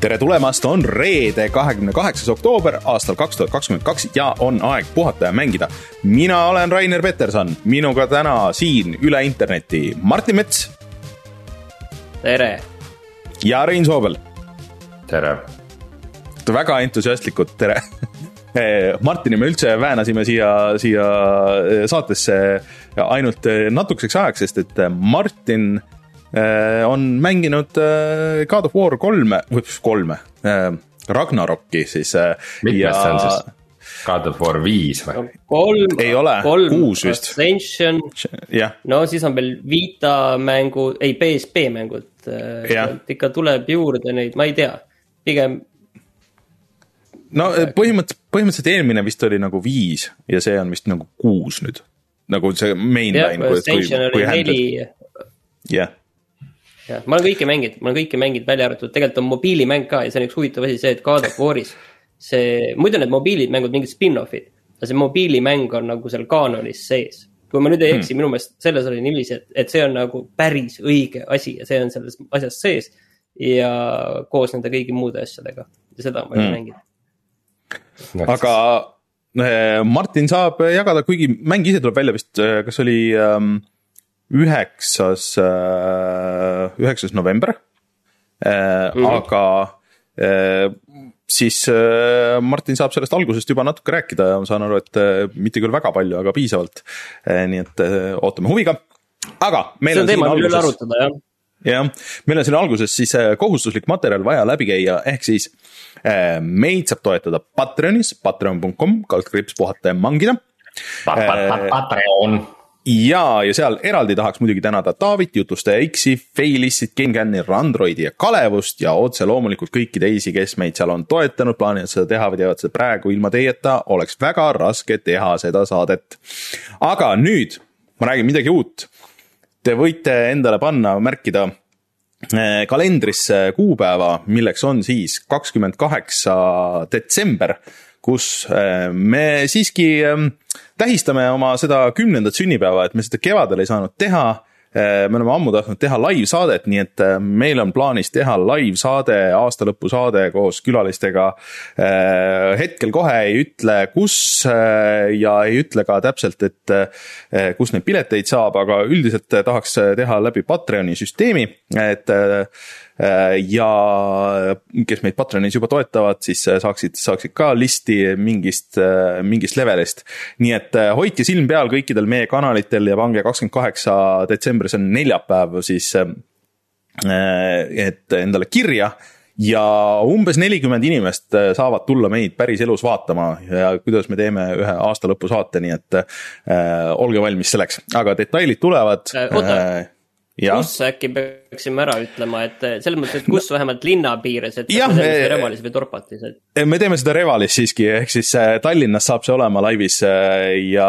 tere tulemast, on reede, kahekümne kaheksas oktoober aastal kaks tuhat kakskümmend kaks ja on aeg puhata ja mängida. mina olen Rainer Peterson, minuga täna siin üle interneti Martin Mets. tere. ja Rein Soobel. tere. väga entusiastlikud tere Martini me üldse väänasime siia, siia saatesse ainult natukeseks ajaks, sest et Martin on mänginud äh, God of War kolme, või kolme, äh, Ragnarokki siis. mitmes ja... see on siis? God of War viis või? kolm, kolm, Ascension, no siis on veel Vita mängu, ei PSP mängud. ikka tuleb juurde neid, ma ei tea, pigem. no põhimõtteliselt, põhimõtteliselt eelmine vist oli nagu viis ja see on vist nagu kuus nüüd. nagu see mainline. jah, Ascension oli neli. jah jah, ma olen kõike mänginud, ma olen kõike mänginud, välja arvatud, tegelikult on mobiilimäng ka ja see on üks huvitav asi, see, et God of War'is. see, muidu need mobiilimängud, mingid spin-off'id, aga see mobiilimäng on nagu seal kaanonis sees. kui ma nüüd ei eksi hmm., minu meelest selles oli niiviisi, et, et see on nagu päris õige asi ja see on selles asjas sees. ja koos nende kõigi muude asjadega ja seda ma ei hmm. mänginud. aga eh, Martin saab jagada, kuigi mäng ise tuleb välja vist, eh, kas oli ähm, üheksas, äh, üheksas november mm. aga äh, siis Martin saab sellest algusest juba natuke rääkida ja ma saan aru, et mitte küll väga palju, aga piisavalt. nii et ootame huviga, aga. see on teema, mille üle arutada, jah jah, meil on siin alguses siis kohustuslik materjal vaja läbi käia, ehk siis meid saab toetada Patreonis, patreon.com, kaldkriips puhata ja mangida. Patreon ja, ja seal eraldi tahaks muidugi tänada Taavit, jutlustaja X-i, Failissit, GameCami, Randroidi ja Kalevust ja otse loomulikult kõiki teisi, kes meid seal on toetanud, plaanivad seda teha või teevad seda praegu ilma teieta, oleks väga raske teha seda saadet. aga nüüd ma räägin midagi uut. Te võite endale panna, märkida eh, kalendrisse kuupäeva, milleks on siis kakskümmend kaheksa detsember, kus eh, me siiski eh, tähistame oma seda kümnendat sünnipäeva, et me seda kevadel ei saanud teha. Äh, me oleme ammu tahtnud teha live-saadet, nii et äh, meil on plaanis teha live-saade, aastalõpusaade koos külalistega. Äh, hetkel kohe ei ütle, kus ja ei ütle ka täpselt, et kus neid pileteid saab, aga üldiselt tahaks teha läbi Patreoni süsteemi, et ja kes meid Patreonis juba toetavad, siis äh, saaksid, saaksid ka listi mingist, äh, mingist levelist. nii et hoidke silm peal kõikidel meie kanalitel ja pange kakskümmend kaheksa detsember, see on neljapäev siis. et endale kirja ja umbes nelikümmend inimest saavad tulla meid päris elus vaatama ja kuidas me teeme ühe aastalõpusaate, nii et äh, olge valmis selleks, aga detailid tulevad äh, kus äkki peaksime ära ütlema, et eh, selles mõttes, et kus vähemalt linna piires, et jah, me, Revalis või Dorpatis, et. Eh, me teeme seda Revalis siiski, ehk siis eh, Tallinnas saab see olema laivis ja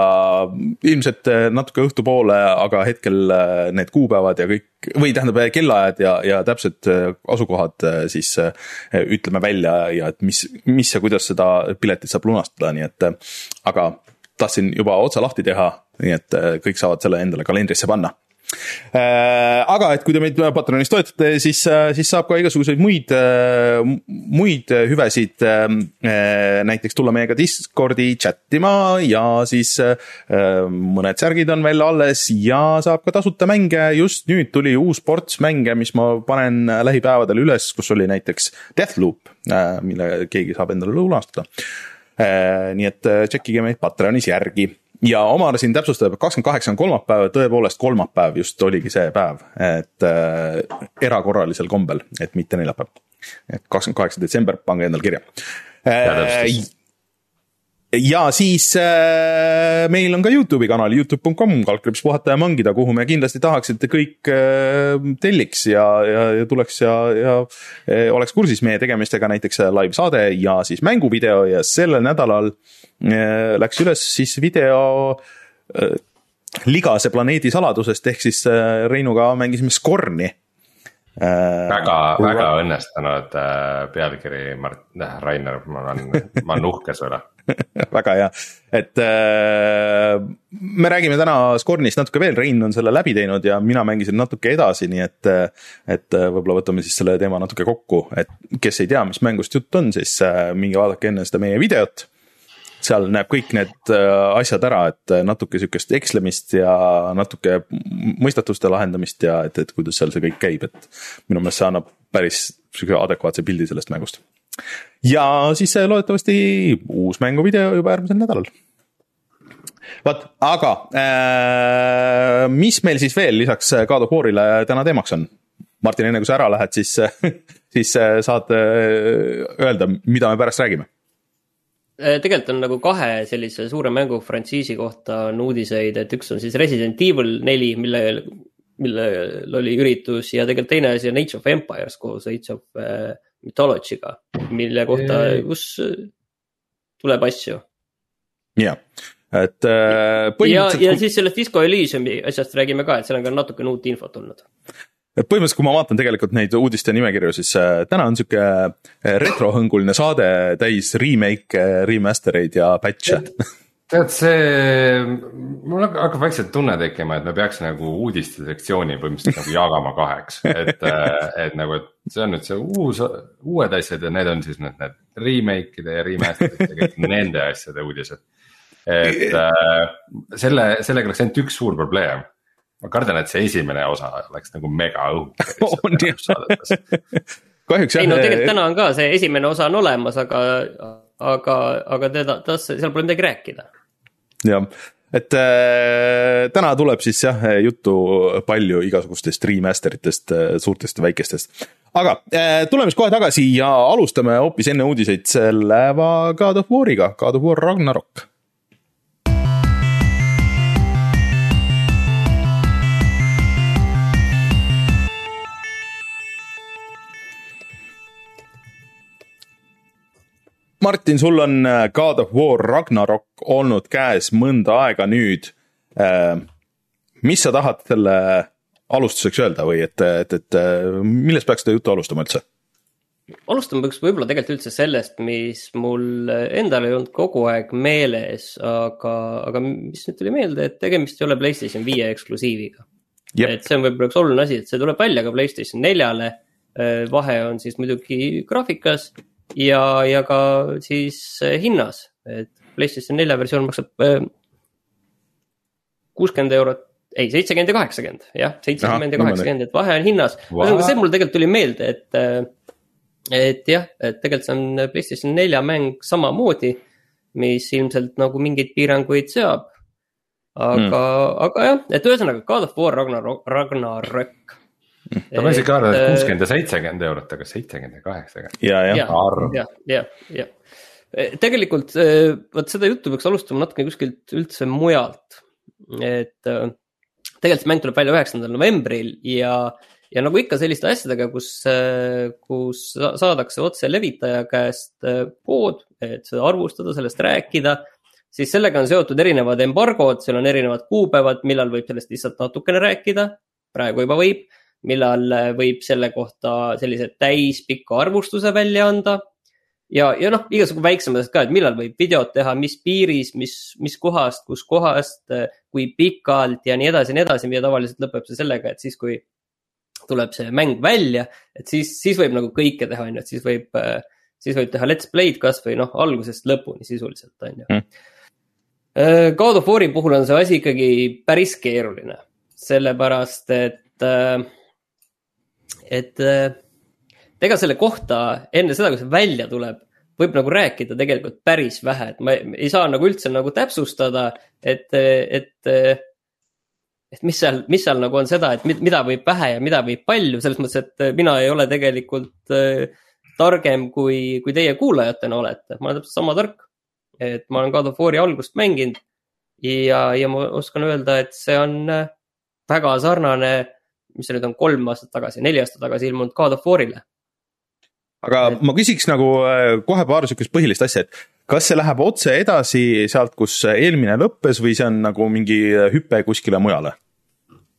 ilmselt natuke õhtupoole, aga hetkel need kuupäevad ja kõik või tähendab kellaajad ja, ja täpsed asukohad siis ütleme välja ja et mis, mis ja kuidas seda piletit saab lunastada, nii et aga tahtsin juba otsa lahti teha, nii et kõik saavad selle endale kalendrisse panna aga et kui te meid Patreonis toetate, siis, äh, siis saab ka igasuguseid muid, äh, muid hüvesid. näiteks tulla meiega Discordi chat ima ja siis mõned särgid on veel alles ja saab ka tasuta mänge. just nüüd tuli uus ports mänge, mis ma panen lähipäevadel üles, kus oli näiteks Deathloop, mille keegi saab endale lunastada. nii et tšekkige meid Patreonis järgi ja Omar siin täpsustab, et kakskümmend kaheksa on kolmapäev, tõepoolest kolmapäev just oligi see päev, et äh, erakorralisel kombel, et mitte neljapäev. et kakskümmend kaheksa detsember, pange endale kirja äh, ja siis äh, meil on ka Youtube'i kanal, Youtube.com, kaldkriips puhata ja mangida, kuhu me kindlasti tahaks, et te kõik äh, telliks ja, ja, ja tuleks ja, ja äh, oleks kursis meie tegemistega, näiteks äh, live saade ja siis mänguvideo ja sellel nädalal äh, läks üles siis video äh, Ligase planeedi saladusest, ehk siis äh, Reinuga mängisime Scorni Äh, väga, väga õnnestunud äh, pealkiri, Mart, Rainer, ma olen, ma olen uhke su üle väga hea, et äh, me räägime täna Scornist natuke veel, Rein on selle läbi teinud ja mina mängisin natuke edasi, nii et. et äh, võib-olla võtame siis selle teema natuke kokku, et kes ei tea, mis mängust jutt on, siis äh, minge vaadake enne seda meie videot seal näeb kõik need äh, asjad ära, et natuke sihukest ekslemist ja natuke mõistatuste lahendamist ja et, et kuidas seal see kõik käib, et. minu meelest see annab päris sihukese adekvaatse pildi sellest mängust ja siis loodetavasti uus mänguvideo juba järgmisel nädalal. vot, aga äh, mis meil siis veel lisaks God of War'ile täna teemaks on? Martin, enne kui sa ära lähed, siis, siis äh, saad äh, öelda, mida me pärast räägime äh, tegelikult on nagu kahe sellise suure mängu frantsiisi kohta on uudiseid, et üks on siis Resident Evil neli, mille, millel oli üritus ja tegelikult teine asi on Age of Empires koos Age of äh, Mythology'ga, mille kohta, kus tuleb asju. jah, et äh, põhimõtteliselt. ja, ja siis sellest Disco Elysiumi asjast räägime ka, et seal on ka natukene uut infot tulnud et põhimõtteliselt, kui ma vaatan tegelikult neid uudiste nimekirju, siis äh, täna on sihuke äh, retrohõnguline saade täis remake, remaster eid ja patch'e tead, see, mul hakkab vaikselt tunne tekkima, et me peaks nagu uudiste sektsiooni põhimõtteliselt nagu jagama kaheks, et, et nagu, et see on nüüd see uus, uued asjad ja need on siis need, need remake'ide ja remaster'ide kõik nende asjade uudised. et äh, selle, sellega oleks ainult üks suur probleem. Ma kardan, et see esimene osa läks nagu mega õhuke on jah kahjuks jah. ei no tegelikult täna on ka see esimene osa on olemas, aga, aga, aga teda, tas, seal pole midagi rääkida jah, et äh, täna tuleb siis jah juttu palju igasugustest remaster itest, äh, suurtest ja väikestest. aga äh, tuleme siis kohe tagasi ja alustame hoopis enne uudiseid selle God of War'iga, God of War Ragnarok Martin, sul on äh, God of War Ragnarok olnud käes mõnda aega nüüd. Äh, mis sa tahad selle alustuseks öelda või et, et, et millest peaks seda juttu alustama üldse? alustama peaks võib-olla tegelikult üldse sellest, mis mul endal ei olnud kogu aeg meeles, aga, aga mis nüüd tuli meelde, et tegemist ei ole Playstation viie eksklusiiviga. et see on võib-olla üks oluline asi, et see tuleb välja ka Playstation neljale. Äh, vahe on siis muidugi graafikas ja, ja ka siis eh, hinnas, et PlayStation nelja versioon maksab eh, kuuskümmend eurot, ei seitsekümmend ja kaheksakümmend, jah, seitsekümmend ja kaheksakümmend, et vahe on hinnas ühesõnaga, see mul tegelikult tuli meelde, et, eh, et jah, et tegelikult see on PlayStation nelja mäng samamoodi, mis ilmselt nagu mingeid piiranguid seab. aga mm., aga jah, et ühesõnaga God of War Ragnarok, Ragnarök ta ma isegi arvan, et äh, kuuskümmend ja seitsekümmend eurot, aga seitsekümmend ja kaheksakümmend. ja, ja, ja, ja, tegelikult e, vot seda juttu peaks alustama natuke kuskilt üldse mujalt. et e, tegelikult see mäng tuleb välja üheksandal novembril ja, ja nagu ikka selliste asjadega, kus, kus saadakse otse levitaja käest kood, et seda arvustada, sellest rääkida siis sellega on seotud erinevad embargod, seal on erinevad kuupäevad, millal võib sellest lihtsalt natukene rääkida. praegu juba võib millal äh, võib selle kohta sellise täispika arvustuse välja anda. ja, ja noh, igasugu väiksemad asjad ka, et millal võib videot teha, mis piiris, mis, mis kohast, kus kohast, äh, kui pikalt ja nii edasi ja nii edasi, mida tavaliselt lõpeb see sellega, et siis, kui tuleb see mäng välja, et siis, siis võib nagu kõike teha, on ju, et siis võib, äh, siis võib teha let's play'd kasvõi noh, algusest lõpuni sisuliselt, on ju. Mm.. God of War'i puhul on see asi ikkagi päris keeruline, sellepärast et äh, et äh, ega selle kohta enne seda, kui see välja tuleb, võib nagu rääkida tegelikult päris vähe, et ma ei saa nagu üldse nagu täpsustada, et, et, et mis seal, mis seal nagu on seda, et mida võib vähe ja mida võib palju, selles mõttes, et mina ei ole tegelikult äh, targem kui, kui teie kuulajatena olete, ma olen täpselt sama tark. et ma olen God of War'i algust mänginud ja, ja ma oskan öelda, et see on äh, väga sarnane mis see nüüd on, kolm aastat tagasi, neli aastat tagasi ilmunud God of War'ile. aga et... ma küsiks nagu äh, kohe paar sihukest põhilist asja, et kas see läheb otse edasi sealt, kus eelmine lõppes või see on nagu mingi hüpe kuskile mujale?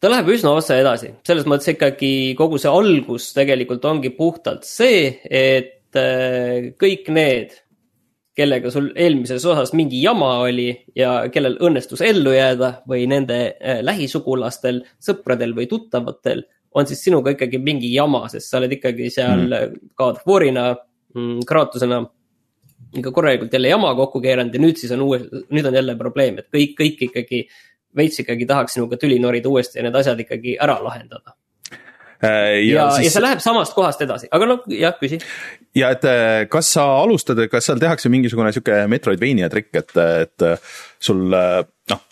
ta läheb üsna otse edasi, selles mõttes ikkagi kogu see algus tegelikult ongi puhtalt see, et äh, kõik need, kellega sul eelmises osas mingi jama oli ja kellel õnnestus ellu jääda või nende äh, lähisugulastel, sõpradel või tuttavatel on siis sinuga ikkagi mingi jama, sest sa oled ikkagi seal mm. God of War'ina mm,, Kratusena ikka korralikult jälle jama kokku keeranud ja nüüd siis on uue, nüüd on jälle probleem, et kõik, kõik ikkagi veits ikkagi tahaks sinuga tüli norida uuesti ja need asjad ikkagi ära lahendada ja, ja, siis... ja see läheb samast kohast edasi, aga noh, jah, küsi. ja et äh, kas sa alustad, kas seal tehakse mingisugune sihuke Metroidvania trikk, et, et sul noh,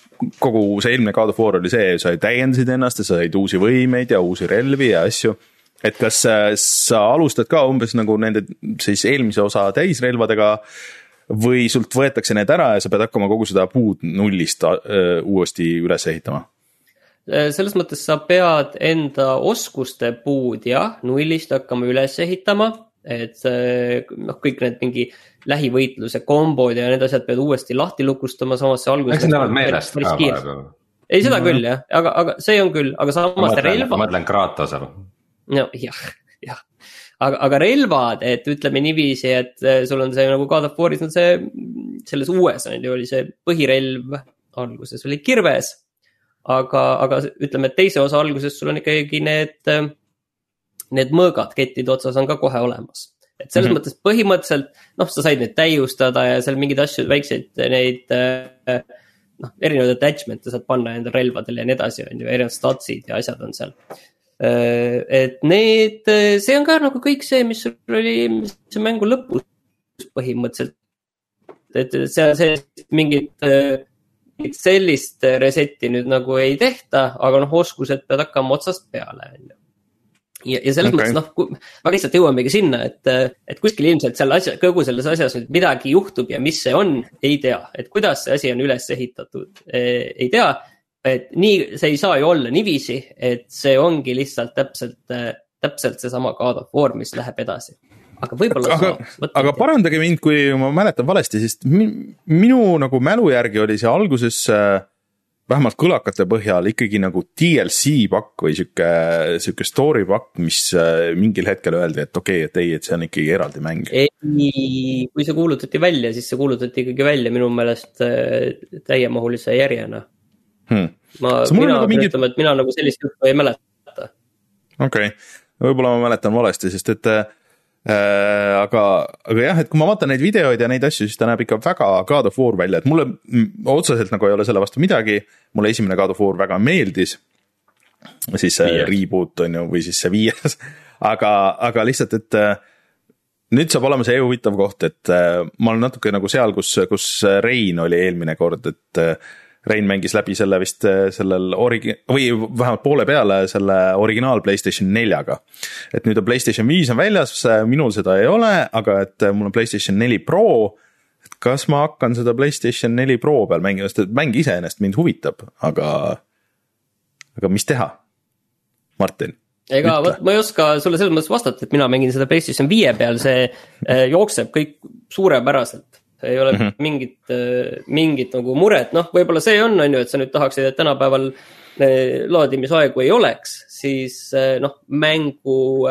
kogu see eelmine God of War oli see, sa täiendasid ennast ja sa said uusi võimeid ja uusi relvi ja asju. et kas äh, sa alustad ka umbes nagu nende siis eelmise osa täisrelvadega või sult võetakse need ära ja sa pead hakkama kogu seda puud nullist uuesti üles ehitama Äh, selles mõttes sa pead enda oskuste puud jah, nullist hakkama üles ehitama, et noh, kõik need mingi lähivõitluse kombod ja need asjad pead uuesti lahti lukustama, samas see alguses. eks need lähevad meelest ka vahepeal. ei, seda mm -hmm. küll jah, aga, aga see on küll, aga samas relva. ma mõtlen Kratosel. no jah, jah, aga, aga relvad, et ütleme niiviisi, et äh, sul on see nagu God of War'is on see, selles uues on ju, oli see põhirelv, alguses oli kirves aga, aga ütleme, et teise osa alguses sul on ikkagi need, need mõõgad kettide otsas on ka kohe olemas. et selles mm -hmm. mõttes põhimõtteliselt noh, sa said neid täiustada ja seal mingeid asju, väikseid neid noh, erinevaid attachment'e saad panna enda relvadele ja nii edasi, on ju, erinevad statsid ja asjad on seal. et need, see on ka nagu kõik see, mis sul oli see mängu lõpus põhimõtteliselt. et seal sees mingid sellist reset'i nüüd nagu ei tehta, aga noh, oskused peavad hakkama otsast peale, on ju. ja, ja selles okay. mõttes noh, me lihtsalt jõuamegi sinna, et, et kuskil ilmselt seal asja, kogu selles asjas nüüd midagi juhtub ja mis see on, ei tea, et kuidas see asi on üles ehitatud, ei tea. et nii, see ei saa ju olla niiviisi, et see ongi lihtsalt täpselt, täpselt seesama God of War, mis läheb edasi aga võib-olla aga, aga parandage mind, kui ma mäletan valesti, sest minu nagu mälu järgi oli see alguses äh, vähemalt kõlakate põhjal ikkagi nagu DLC pakk või sihuke, sihuke story pakk, mis äh, mingil hetkel öeldi, et okei okay,, et ei, et see on ikkagi eraldi mäng. ei, kui see kuulutati välja, siis see kuulutati ikkagi välja minu meelest äh, täiemahulise järjena hmm.. ma, mina pean mingit... ütlema, et mina nagu sellist juttu ei mäleta. okei okay., võib-olla ma mäletan valesti, sest et Äh, aga, aga jah, et kui ma vaatan neid videoid ja neid asju, siis ta näeb ikka väga God of War välja, et mulle otseselt nagu ei ole selle vastu midagi. mulle esimene God of War väga meeldis. siis see reboot on ju, või siis see viies aga, aga lihtsalt, et äh, nüüd saab olema see huvitav koht, et äh, ma olen natuke nagu seal, kus, kus Rein oli eelmine kord, et Rein mängis läbi selle vist äh, sellel origi- või vähemalt poole peale selle originaal Playstation neljaga. et nüüd on Playstation viis on väljas, minul seda ei ole, aga et äh, mul on Playstation neli Pro. et kas ma hakkan seda Playstation neli Pro peal mängima, sest et mäng iseenesest mind huvitab, aga, aga mis teha, Martin? ega vot ma ei oska sulle selles mõttes vastata, et mina mängin seda PlayStation viie peal, see äh, jookseb kõik suurepäraselt ei ole mm -hmm. mingit, äh, mingit nagu muret, noh, võib-olla see on, on ju, et sa nüüd tahaksid, et tänapäeval äh, laadimisaegu ei oleks, siis äh, noh, mängu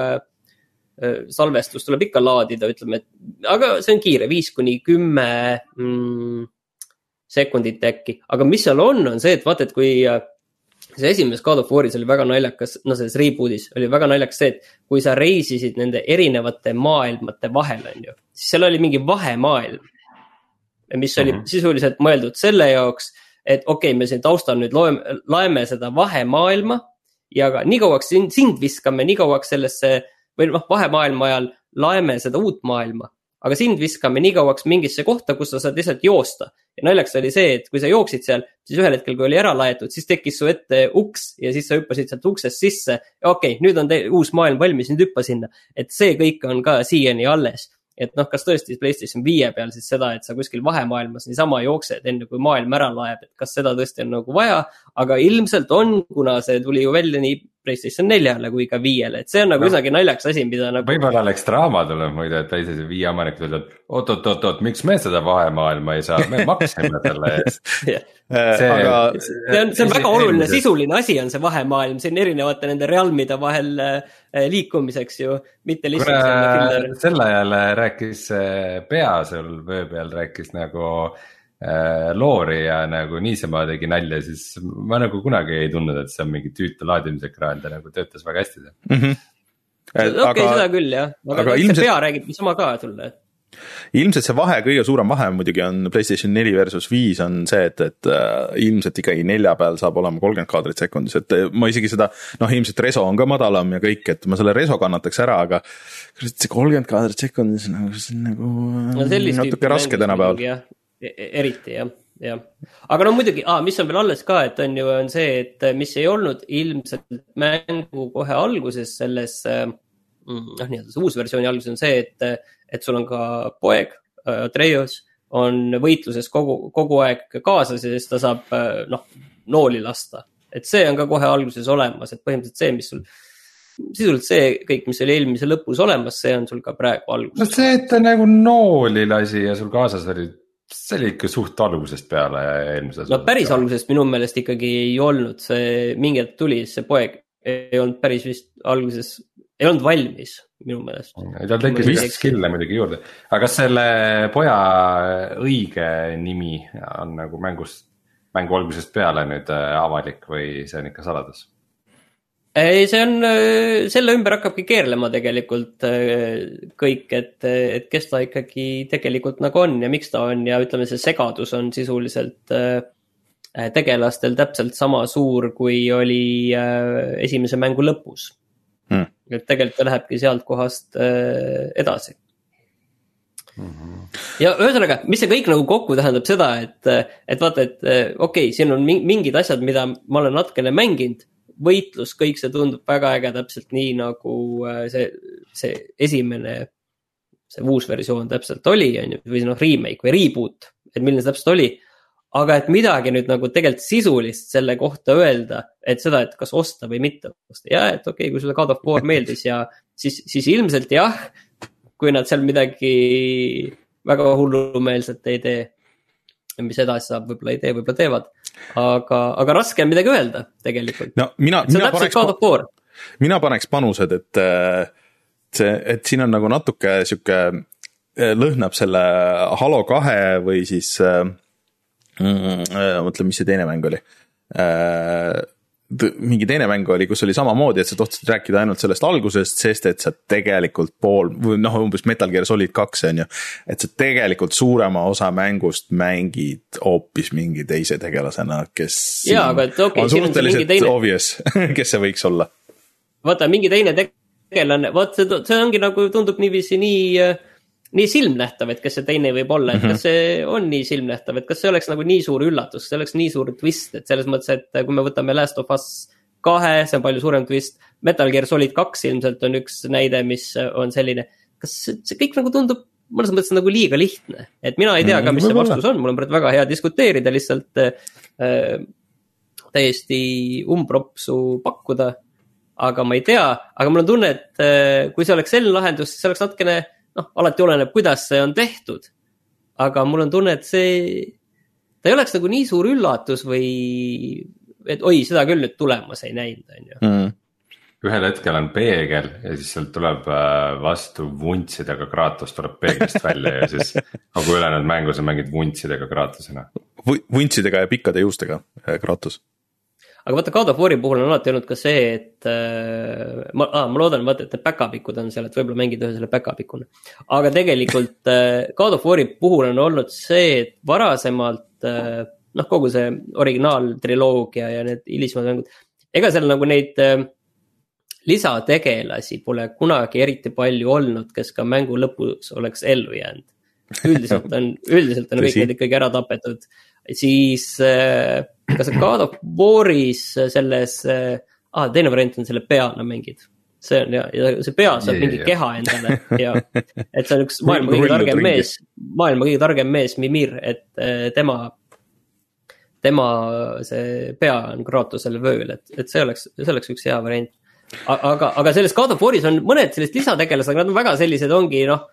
salvestus tuleb ikka laadida, ütleme, et aga see on kiire, viis kuni kümme mm, sekundit äkki, aga mis seal on, on see, et vaata, et kui see esimeses God of War'is oli väga naljakas, no selles reboot'is oli väga naljakas see, et kui sa reisisid nende erinevate maailmade vahel, on ju, siis seal oli mingi vahemaailm mis oli mm -hmm. sisuliselt mõeldud selle jaoks, et okei okay,, me siin taustal nüüd loeme, laeme seda vahemaailma ja ka nii kauaks sind, sind viskame nii kauaks sellesse või noh, vahemaailma ajal laeme seda uut maailma. aga sind viskame nii kauaks mingisse kohta, kus sa saad lihtsalt joosta. ja naljakas oli see, et kui sa jooksid seal, siis ühel hetkel, kui oli ära laetud, siis tekkis su ette uks ja siis sa hüppasid sealt uksest sisse. okei okay,, nüüd on uus maailm valmis, nüüd hüppa sinna. et see kõik on ka siiani alles et noh, kas tõesti PlayStation viie peal siis seda, et sa kuskil vahemaailmas niisama jooksed, enne kui maailm ära laeb, et kas seda tõesti on nagu vaja. Aga ilmselt on, kuna see tuli ju välja nii Playstation neljale kui ka viiele, et see on nagu no. üsnagi naljakas asi, mida nagu. võib-olla oleks draama tulnud muide, et PlayStation viie omanikud ütlevad, oot, oot, oot, oot, miks me seda vahemaailma ei saa, me maksime selle eest see, aga see on, see on väga oluline eelmises... sisuline asi on see vahemaailm siin erinevate nende realmide vahel äh, liikumiseks ju, mitte lihtsalt. sel ajal rääkis pea seal vöö peal rääkis nagu äh, Äh, loori ja nagu niisama tegi nalja, siis ma nagu kunagi ei tundnud, et see on mingi tüütu laadimisekraan, ta nagu töötas väga hästi seal mm. -hmm. okei okay,, seda küll jah, aga, aga ilmselt... pea räägib niisama ka sulle ilmselt see vahe, kõige suurem vahe muidugi on Playstation neli versus viis on see, et, et äh, ilmselt ikkagi nelja peal saab olema kolmkümmend kaadrit sekundis, et äh, ma isegi seda. noh, ilmselt reso on ka madalam ja kõik, et ma selle reso kannataks ära, aga. kurat, see kolmkümmend kaadrit sekundis nagu, see on nagu no, natuke raske tänapäeval. E-, e-, eriti jah, jah. aga no muidugi ah,, mis on veel alles ka, et on ju, on see, et mis ei olnud ilmselt mängu kohe alguses selles äh, mm, noh, nii-öelda see uus versiooni alguses on see, et, et sul on ka poeg äh, Atreus on võitluses kogu, kogu aeg kaasas ja siis ta saab äh, noh, nooli lasta. et see on ka kohe alguses olemas, et põhimõtteliselt see, mis sul sisuliselt see kõik, mis oli eelmise lõpus olemas, see on sul ka praegu alguses. no see, et ta nagu nooli lasi ja sul kaasas oli see oli ikka suht algusest peale eelmises. no päris algusest minu meelest ikkagi ei olnud, see mingi hetk tuli, see poeg ei olnud päris vist alguses, ei olnud valmis minu meelest. tal tekkis vist skill'e muidugi juurde, aga kas selle poja õige nimi on nagu mängus, mängu algusest peale nüüd äh, avalik või see on ikka saladus? Ei, see on, äh, selle ümber hakkabki keerlema tegelikult äh, kõik, et, et kes ta ikkagi tegelikult nagu on ja miks ta on ja ütleme, see segadus on sisuliselt äh, tegelastel täpselt sama suur, kui oli esimese mängu lõpus. Hmm.. et tegelikult ta lähebki sealt kohast edasi. -hmm. ja ühesõnaga, mis see kõik nagu kokku tähendab seda, et, et vaata, et okei okay,, siin on mingid asjad, mida ma olen natukene mänginud võitlus, kõik see tundub väga äge, täpselt nii nagu äh, see, see esimene, see uus versioon täpselt oli, on ju, või noh, remake või reboot, et milline see täpselt oli. aga et midagi nüüd nagu tegelikult sisulist selle kohta öelda, et seda, et kas osta või mitte osta, ja et okei okay,, kui sulle God of War meeldis ja siis, siis ilmselt jah, kui nad seal midagi väga hullumeelset ei tee mis edasi saab, võib-olla ei tee, võib-olla teevad. aga, aga raske on midagi öelda tegelikult. no mina, mina paneks, mina paneks panused, et see, et siin on nagu natuke sihuke, äh, lõhnab selle Halo kahe või siis äh,. Mm, äh, mõtle, mis see teine mäng oli mingi teine mäng oli, kus oli samamoodi, et sa tohtisid rääkida ainult sellest algusest, sest et sa tegelikult pool või noh, umbes Metal Gear Solid kaks on ju. et sa tegelikult suurema osa mängust mängid hoopis mingi teise tegelasena, kes. jaa, aga et okei okay,, siin on see mingi teine. obvious kes see võiks olla. vaata, mingi teine tegelane, vot see, see ongi nagu tundub niiviisi nii äh, nii silmnähtav, et kes see teine võib olla, et mm -hmm. kas see on nii silmnähtav, et kas see oleks nagu nii suur üllatus, see oleks nii suur twist, et selles mõttes, et kui me võtame Last of Us kahe, see on palju suurem twist. Metal Gear Solid kaks ilmselt on üks näide, mis on selline, kas see kõik nagu tundub mõnes mõttes nagu liiga lihtne, et mina ei tea ka, mis see vastus on, mul on praegu väga hea diskuteerida, lihtsalt äh, täiesti umbropsu pakkuda. aga ma ei tea, aga mul on tunne, et äh, kui see oleks selline lahendus, siis see oleks natukene noh, alati oleneb, kuidas see on tehtud. aga mul on tunne, et see, ta ei oleks nagu nii suur üllatus või, et oi, seda küll nüüd tulemas ei näinud, on ju mm ühel hetkel on peegel ja siis sealt tuleb äh, vastu vuntsidega Kratos tuleb peeglist välja ja siis kogu ülejäänud mängu sa mängid vuntsidega Kratosena. vuntsidega ja pikkade juustega äh, Kratos aga vaata, God of War'i puhul on alati olnud ka see, et äh, ma ah,, ma loodan, vaata, et need back-up'ikud on seal, et võib-olla mängid ühe selle back-up'ikuna. aga tegelikult äh, God of War'i puhul on olnud see, et varasemalt äh, noh, kogu see originaaltriloogia ja need hilisemad mängud, ega seal nagu neid äh, lisategelasi pole kunagi eriti palju olnud, kes ka mängu lõpus oleks ellu jäänud. üldiselt on, üldiselt on kõik need ikkagi ära tapetud, siis äh, kas sa God of War'is selles ah,, teine variant on selle peana mängid. see on ja, ja see pea saab yeah, mingi yeah. keha endale ja, et see on üks maailma kõige targem mees, maailma kõige targem mees, Mimir, et äh, tema, tema see pea on Kratosel vööl, et, et see oleks, see oleks üks hea variant aga, aga selles God of War'is on mõned sellised lisategelased, aga nad on väga sellised, ongi noh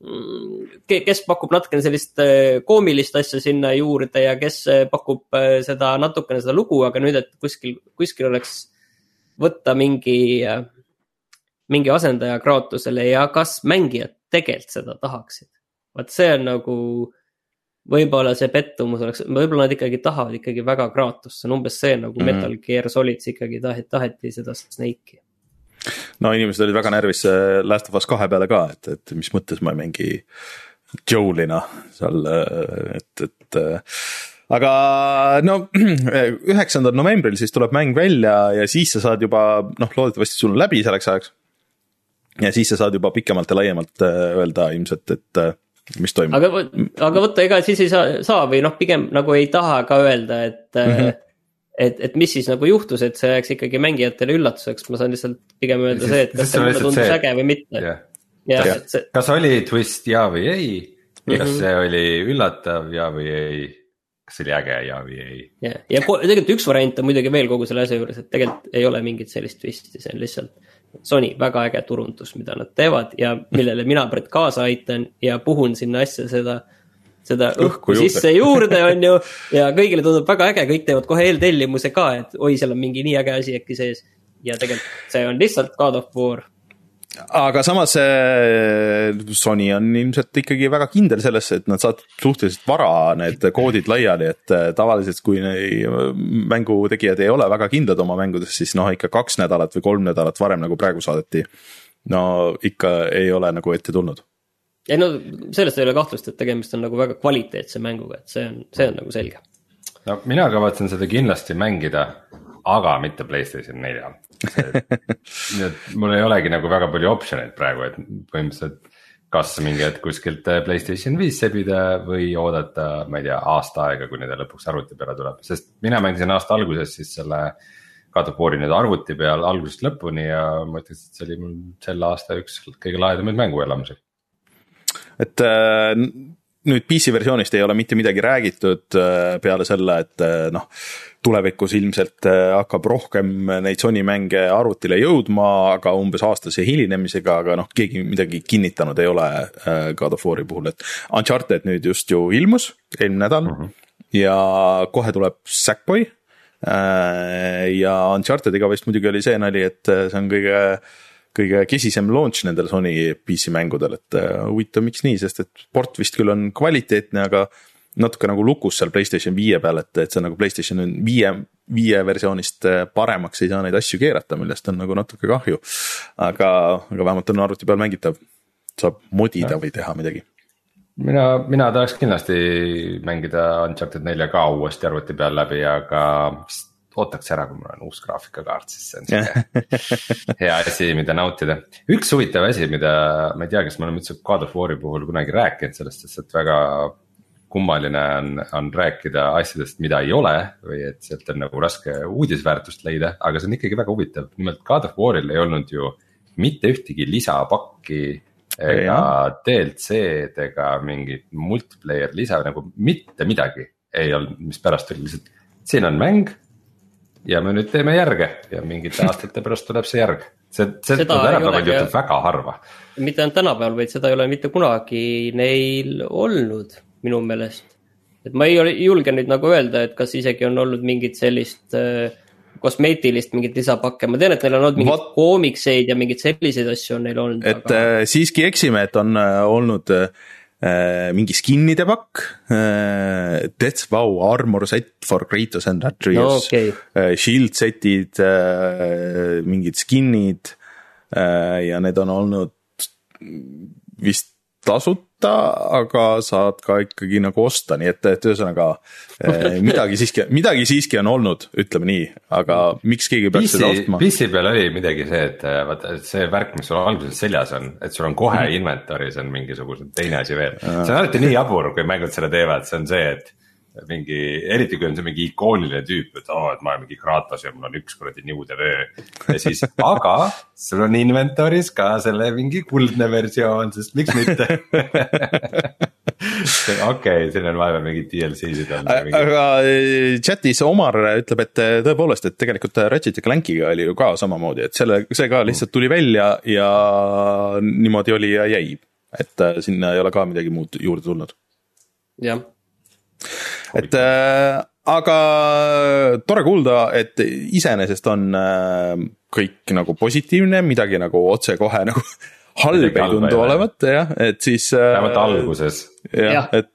kes pakub natukene sellist äh, koomilist asja sinna juurde ja kes äh, pakub äh, seda natukene seda lugu, aga nüüd, et kuskil, kuskil oleks võtta mingi, mingi asendaja Kraatosele ja kas mängijad tegelikult seda tahaksid. vaat see on nagu, võib-olla see pettumus oleks, võib-olla nad ikkagi tahavad ikkagi väga Kraatost, see on umbes see nagu mm -hmm. Metal Gear Solid's ikkagi taheti, taheti seda Snake'i no inimesed olid väga närvis Last of Us kahe peale ka, et, et mis mõttes ma ei mängi Joel'ina seal, et, et aga no üheksandal novembril siis tuleb mäng välja ja siis sa saad juba noh, loodetavasti sul on läbi selleks ajaks. ja siis sa saad juba pikemalt ja laiemalt äh, öelda ilmselt, et äh, mis toimub. aga, aga võtta, ega siis ei saa, saa või noh, pigem nagu ei taha ka öelda, et mm. -hmm et, et mis siis nagu juhtus, et see jääks ikkagi mängijatele üllatuseks, ma saan lihtsalt pigem öelda see, et kas see mulle tundus see, äge või mitte yeah kas, see... kas oli twist ja või ei mm, -hmm. kas see oli üllatav ja või ei? kas see oli äge ja või ei? ja, ja tegelikult üks variant on muidugi veel kogu selle asja juures, et tegelikult ei ole mingit sellist twist'i, see on lihtsalt. Sony väga äge turundus, mida nad teevad ja millele mina kaasa aitan ja puhun sinna asja seda seda õhku sisse juurde, on ju. ja kõigile tundub väga äge, kõik teevad kohe eeltellimuse ka, et oi, seal on mingi nii äge asi äkki sees. ja tegelikult see on lihtsalt God of War aga samas Sony on ilmselt ikkagi väga kindel sellesse, et nad saavad suhteliselt vara need koodid laiali, et äh, tavaliselt, kui mängutegijad ei ole väga kindlad oma mängudes, siis noh, ikka kaks nädalat või kolm nädalat varem, nagu praegu saadeti. no ikka ei ole nagu ette tulnud. Ei no sellest ei ole kahtlust, et tegemist on nagu väga kvaliteetse mänguga, et see on, see on nagu selge. no mina kavatsen seda kindlasti mängida, aga mitte Playstation neljal nii et mul ei olegi nagu väga palju optsioneid praegu, et põhimõtteliselt kas mingi hetk kuskilt äh, Playstation viis sebida või oodata, ma ei tea, aasta aega, kuni ta lõpuks arvuti peale tuleb, sest mina mängisin aasta alguses siis selle. God of War'i nüüd arvuti peal algusest lõpuni ja ma ütleks, et see oli mul selle aasta üks kõige lahedamaid mänguelamusi. Et äh, nüüd PC versioonist ei ole mitte midagi räägitud äh, peale selle, et äh, noh tulevikus ilmselt hakkab rohkem neid Sony mänge arvutile jõudma, aga umbes aastase hilinemisega, aga noh, keegi midagi kinnitanud ei ole God of War'i puhul, et. Uncharted nüüd just ju ilmus, eelmine nädal mm -hmm. ja kohe tuleb Sackboy. Ja Uncharted'iga vist muidugi oli see nali, et see on kõige kõige kesisem launch nendel Sony PC mängudel, et huvitav, miks nii, sest et port vist küll on kvaliteetne, aga natuke nagu lukus seal Playstation viie peal, et, et see nagu Playstation viie, viie versioonist äh, paremaks ei saa neid asju keerata, millest on nagu natuke kahju. aga, aga vähemalt on arvuti peal mängitav, saab modida või teha midagi. mina, mina tahaks kindlasti mängida Uncharted nelja ka uuesti arvuti peal läbi, aga vist ootaks ära, kui mul on uus graafikakaart, siis see on sihuke hea asi, mida nautida. üks huvitav asi, mida ma ei tea, kas me oleme üldse God of War'i puhul kunagi rääkinud sellest, sest et väga kummaline on, on rääkida asjadest, mida ei ole või et sealt on nagu raske uudisväärtust leida, aga see on ikkagi väga huvitav, nimelt God of War'il ei olnud ju mitte ühtegi lisapakki ega DLC-d ega mingit multiplayer lisa nagu mitte midagi ei olnud, mis pärast tuli lihtsalt, siin on mäng. Ja me nüüd teeme järge ja mingite aastate pärast tuleb see järg, see, see tänapäeval juhtub väga harva. mitte ainult tänapäeval, vaid seda ei ole mitte kunagi neil olnud minu meelest. et ma ei ole, julge nüüd nagu öelda, et kas isegi on olnud mingit sellist äh, kosmeetilist mingit lisapakke, ma tean, et neil on olnud mingeid What? koomikseid ja mingeid selliseid asju on neil olnud. et aga... äh, siiski eksime, et on äh, olnud äh, mingi skin'ide pakk äh,. Death Vow armor set for Kratos and Atreus. Okay. Äh, shield set'id äh,, mingid skin'id äh, ja need on olnud vist tasuta, aga saad ka ikkagi nagu osta, nii et, et ühesõnaga eh, midagi siiski, midagi siiski on olnud, ütleme nii, aga miks keegi peaks PC, seda ostma? PC peal oli midagi see, et eh, vaata, see värk, mis sul alguses seljas on, et sul on kohe mm. inventory's on mingisugune teine asi veel. see on alati nii jabur, kui mängud seda teevad, see on see, et mingi, eriti kui on see mingi ikooniline tüüp, et oo oh,, et ma olen mingi Kratos ja mul on üks kuradi niude vöö. ja siis, aga sul on inventory's ka selle mingi kuldne versioon, sest miks mitte okei, siin on vahepeal mingid DLC-sid olnud. aga äh, chat'is Omar ütleb, et äh, tõepoolest, et tegelikult Ratchet ja Clankiga oli ju ka samamoodi, et selle, see ka lihtsalt tuli välja ja niimoodi oli ja jäi. et äh, sinna ei ole ka midagi muud juurde tulnud. jah. Et äh, aga tore kuulda, et iseenesest on äh, kõik nagu positiivne, midagi nagu otsekohe nagu halb ei tundu olevat jah, et siis. vähemalt alguses. jah, et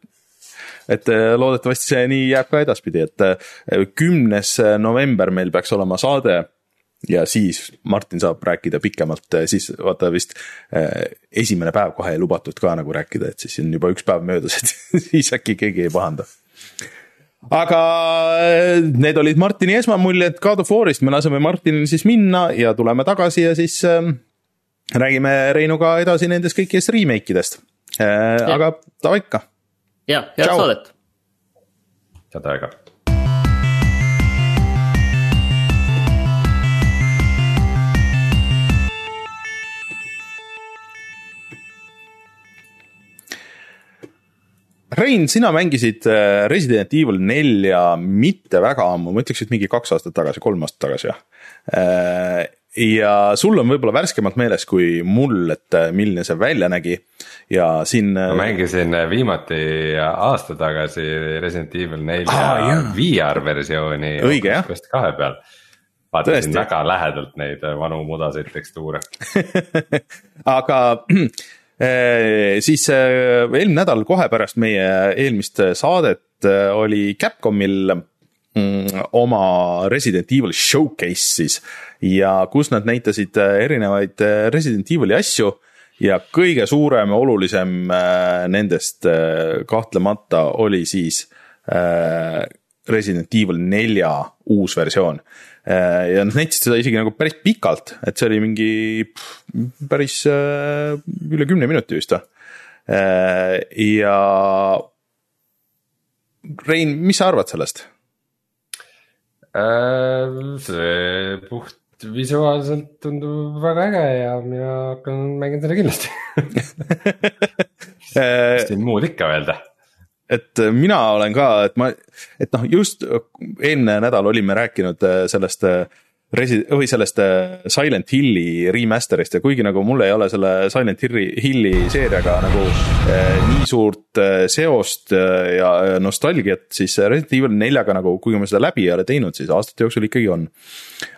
et äh, loodetavasti see nii jääb ka edaspidi, et äh, kümnes november meil peaks olema saade. ja siis Martin saab rääkida pikemalt, äh, siis vaata vist esimene päev kohe ei lubatud ka nagu rääkida, et siis on juba üks päev möödas, et siis äkki keegi ei pahanda aga need olid Martini esmamuljed God of War'ist, me laseme Martinil siis minna ja tuleme tagasi ja siis äh, räägime Reinuga edasi nendest kõikidest remake idest äh,. aga davai ikka ja, head Ciao. saadet. head aega. Rein, sina mängisid äh, Resident Evil nelja mitte väga ammu, ma ütleks, et mingi kaks aastat tagasi, kolm aastat tagasi jah äh, ja sul on võib-olla värskemalt meeles kui mul, et äh, milline see välja nägi ja siin. ma mängisin viimati aasta tagasi Resident Evil nelja ah, VR versiooni. õige jah. kahe peal vaatasin väga lähedalt neid vanu mudaseid tekstuure aga siis eelmine nädal kohe pärast meie eelmist saadet oli Capcomil Mm, oma Resident Evil showcase siis ja kus nad näitasid äh, erinevaid äh, Resident Evil'i asju ja kõige suurem ja olulisem äh, nendest kahtlemata oli siis Resident Evil nelja uus versioon. Ja nad näitasid seda isegi nagu päris pikalt, et see oli mingi päris üle kümne minuti vist või. ja Rein, mis sa arvad sellest? Äh, see puht visuaalselt tundub väga äge ja mina hakkan mängima seda kindlasti mis siin muud ikka öelda? Et mina olen ka, et ma, et noh, just eelmine nädal olime rääkinud äh, sellest äh, resi-, või sellest äh, Silent Hilli remaster'ist ja kuigi nagu mul ei ole selle Silent Hilli, Hilli seeriaga nagu eh, nii suurt eh, seost eh, ja nostalgiat, siis Resident Evil neljaga nagu, kuigi ma seda läbi ei ole teinud, siis aastate jooksul ikkagi on.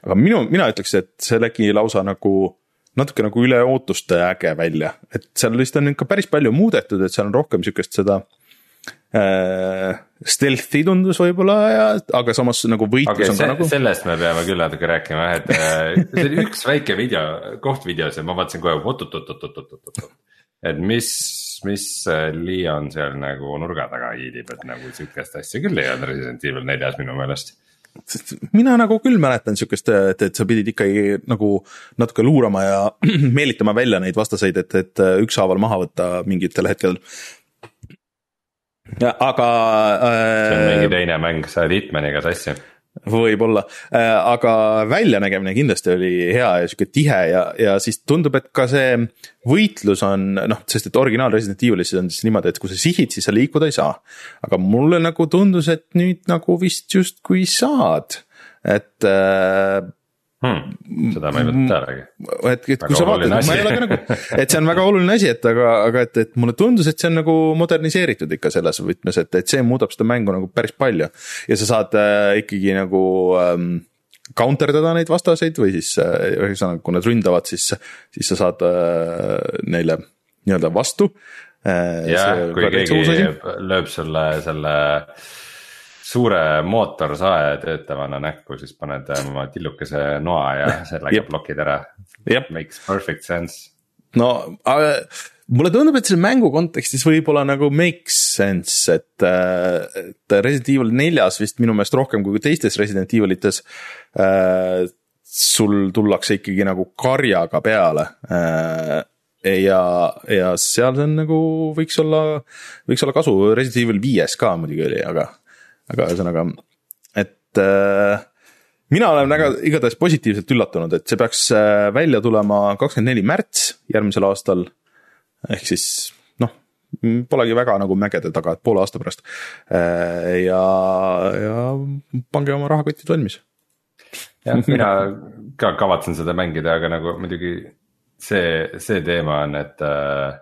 aga minu, mina ütleks, et see nägi lausa nagu natuke nagu üle ootuste äge välja, et seal lihtsalt on ikka päris palju muudetud, et seal on rohkem sihukest seda äh, stealth'i tundus võib-olla ja, aga samas nagu võitlus okay, on ka nagu. sellest me peame küll natuke rääkima jah, et äh, see oli üks väike video, koht videos ja ma vaatasin kohe oot-oot-oot-oot-oot-oot. et mis, mis Leon seal nagu nurga taga hiilib, et nagu sihukest asja küll ei olnud Resident Evil neljas minu meelest mina nagu küll mäletan sihukest, et, et sa pidid ikkagi nagu natuke luurama ja meelitama välja neid vastaseid, et, et ükshaaval maha võtta mingitel hetkel aga äh,. see on mingi teine mäng, sa oled Hitmaniga sassi võib-olla äh,, aga väljanägemine kindlasti oli hea ja sihuke tihe ja, ja siis tundub, et ka see võitlus on noh, sest et originaal Resident Evilis on siis niimoodi, et kui sa sihid, siis sa liikuda ei saa. aga mulle nagu tundus, et nüüd nagu vist justkui saad, et äh, hmm,. seda ma ei võtnud tähelegi. et, et kui sa vaatad, ma ei ole ka nagu, et see on väga oluline asi, et aga, aga et, et mulle tundus, et see on nagu moderniseeritud ikka selles võtmes, et, et see muudab seda mängu nagu päris palju. ja sa saad äh, ikkagi nagu ähm, counter dada neid vastaseid või siis äh, ühesõnaga, kui nad ründavad, siis, siis sa saad äh, neile nii-öelda vastu äh,. jah, kui keegi lööb sulle selle suure mootorsae töötavana näkku, siis paned oma tillukese noa ja sellega blokid ära. Makes perfect sense. no äh, mulle tundub, et selle mängu kontekstis võib-olla nagu makes sense, et, äh, et Resident Evil neljas vist minu meelest rohkem kui teistes Resident Evilites äh,. sul tullakse ikkagi nagu karjaga peale äh, ja, ja seal on nagu võiks olla, võiks olla kasu, Resident Evil viies ka muidugi oli, aga aga ühesõnaga, et äh, mina olen väga igatahes positiivselt üllatunud, et see peaks äh, välja tulema kakskümmend neli märts järgmisel aastal. ehk siis noh, Polegi väga nagu mägede taga, et poole aasta pärast. ja, ja pange oma rahakotid valmis. jah, mina ka kavatsen seda mängida, aga nagu muidugi see, see teema on, et äh,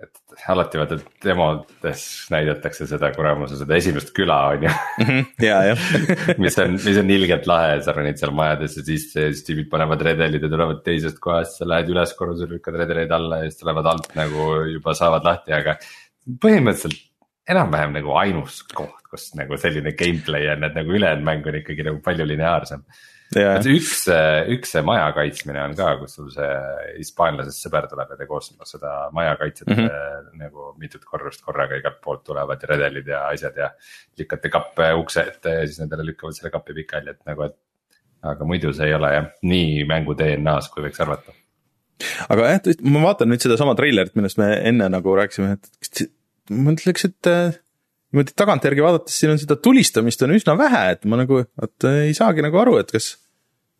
et alati vaata demodes näidatakse seda kuramuse seda esimest küla on ju Mhm, ja, jah mis on, mis on ilgelt lahe, sa ronid seal majadesse sisse ja siis tüübid panevad redelid ja tulevad teisest kohast, sa lähed üles korrusele, lükkad redeleid alla ja siis tulevad alt nagu juba saavad lahti, aga. põhimõtteliselt enam-vähem nagu ainus koht, kus nagu selline gameplay on, et nagu ülejäänud mäng on ikkagi nagu palju lineaarsem yeah.. üks, üks see maja kaitsmine on ka, kus sul see hispaanlasest sõber tuleb ja te koos seda maja kaitsete mm -hmm. nagu mitut korrust korraga igalt poolt tulevad redelid ja asjad ja. lükkate kappe ukse ette ja siis nendele lükkavad selle kapi pikali, et nagu, et. aga muidu see ei ole jah, nii mängu DNA-s, kui võiks arvata. aga jah, ma vaatan nüüd sedasama treilerit, millest me enne nagu rääkisime, et ma ütleks, et niimoodi tagantjärgi vaadates siin on seda tulistamist on üsna vähe, et ma nagu, et ei saagi nagu aru, et kas.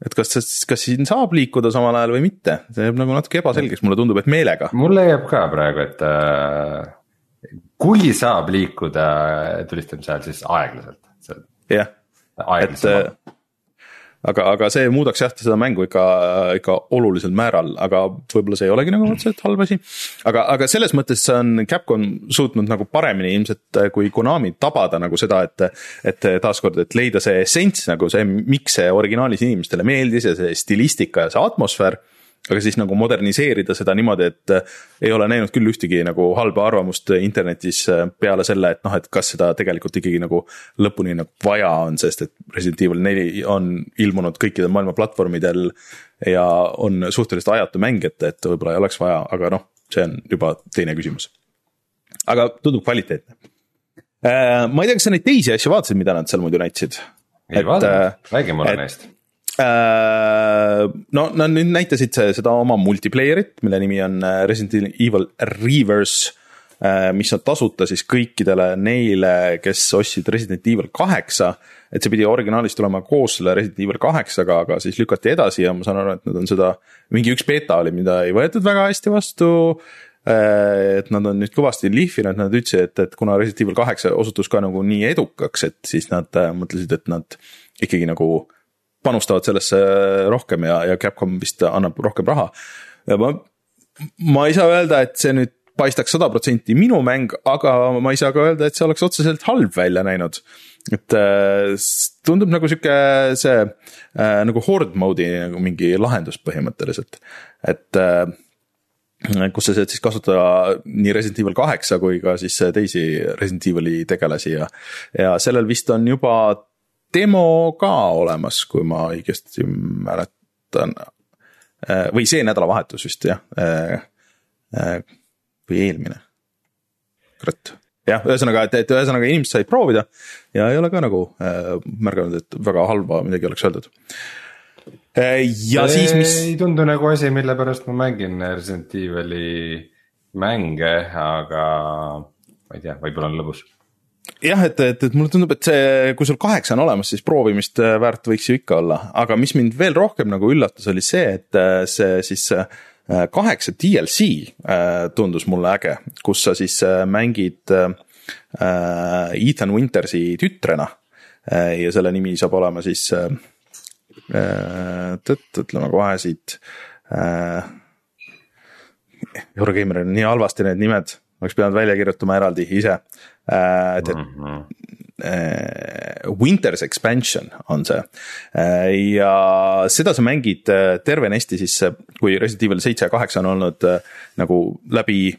Et kas, kas siin saab liikuda samal ajal või mitte, see jääb nagu natuke ebaselgeks, mulle tundub, et meelega. mulle jääb ka praegu, et äh, kui saab liikuda tulistamise ajal, siis aeglaselt. jah, et aga, aga see muudaks jah seda mängu ikka, ikka olulisel määral, aga võib-olla see ei olegi nagu otseselt halb asi. aga, aga selles mõttes on Capcom suutnud nagu paremini ilmselt kui Konami tabada nagu seda, et. et taaskord, et leida see essents nagu see, miks see originaalis inimestele meeldis ja see stilistika ja see atmosfäär aga siis nagu moderniseerida seda niimoodi, et äh, ei ole näinud küll ühtegi nagu halba arvamust internetis äh, peale selle, et noh, et kas seda tegelikult ikkagi nagu lõpuni nagu vaja on, sest et Resident Evil neli on ilmunud kõikidel maailma platvormidel ja on suhteliselt ajatu mäng, et, et võib-olla ei oleks vaja, aga noh, see on juba teine küsimus. aga tundub kvaliteetne. Äh, ma ei tea, kas sa neid teisi asju vaatasid, mida nad seal muidu näitasid? ei vaadanud, räägi mulle neist Äh, no nad nüüd näitasid seda oma multiplayer'it, mille nimi on äh, Resident Evil Reverse. Äh, mis on tasuta siis kõikidele neile, kes ostsid Resident Evil kaheksa. et see pidi originaalis tulema koos selle Resident Evil kaheksaga, aga siis lükati edasi ja ma saan aru, et nad on seda. mingi üks beeta oli, mida ei võetud väga hästi vastu et nad on nüüd kõvasti lihvinud, nad ütlesid, et, et kuna Resident Evil kaheksa osutus ka nagu nii edukaks, et siis nad mõtlesid, et nad ikkagi nagu panustavad sellesse rohkem ja, ja Capcom vist annab rohkem raha. ma, ma ei saa öelda, et see nüüd paistaks sada protsenti minu mäng, aga ma ei saa ka öelda, et see oleks otseselt halb välja näinud. et äh, tundub nagu sihuke see äh, nagu horde mode'i nagu mingi lahendus põhimõtteliselt, et äh, kus sa saad siis kasutada nii Resident Evil kaheksa kui ka siis teisi Resident Evil'i tegelasi ja, ja sellel vist on juba demo ka olemas, kui ma õigesti mäletan. Äh, või see nädalavahetus vist jah. Äh, äh, või eelmine. kurat, jah, ühesõnaga, et, et ühesõnaga inimesed said proovida ja ei ole ka nagu märganud, et väga halba midagi oleks öeldud ja see siis, mis. ei tundu nagu asi, mille pärast ma mängin Resident Evil'i mänge, aga ma ei tea, võib-olla on lõbus jah, et, et, et mulle tundub, et see, kui sul kaheksa on olemas, siis proovimist äh, väärt võiks ju ikka olla, aga mis mind veel rohkem nagu üllatas, oli see, et äh, see siis äh, kaheksa DLC tundus mulle äge, kus sa siis mängid Ethan Wintersi tütrena. ja selle nimi saab olema siis, tõtt, ütleme kohe siit. Eurogeimeril on nii halvasti need nimed, oleks pidanud välja kirjutama eraldi ise et mm -hmm. Winters expansion on see ja seda sa mängid tervenesti siis, kui Resident Evil seitse ja kaheksa on olnud nagu läbi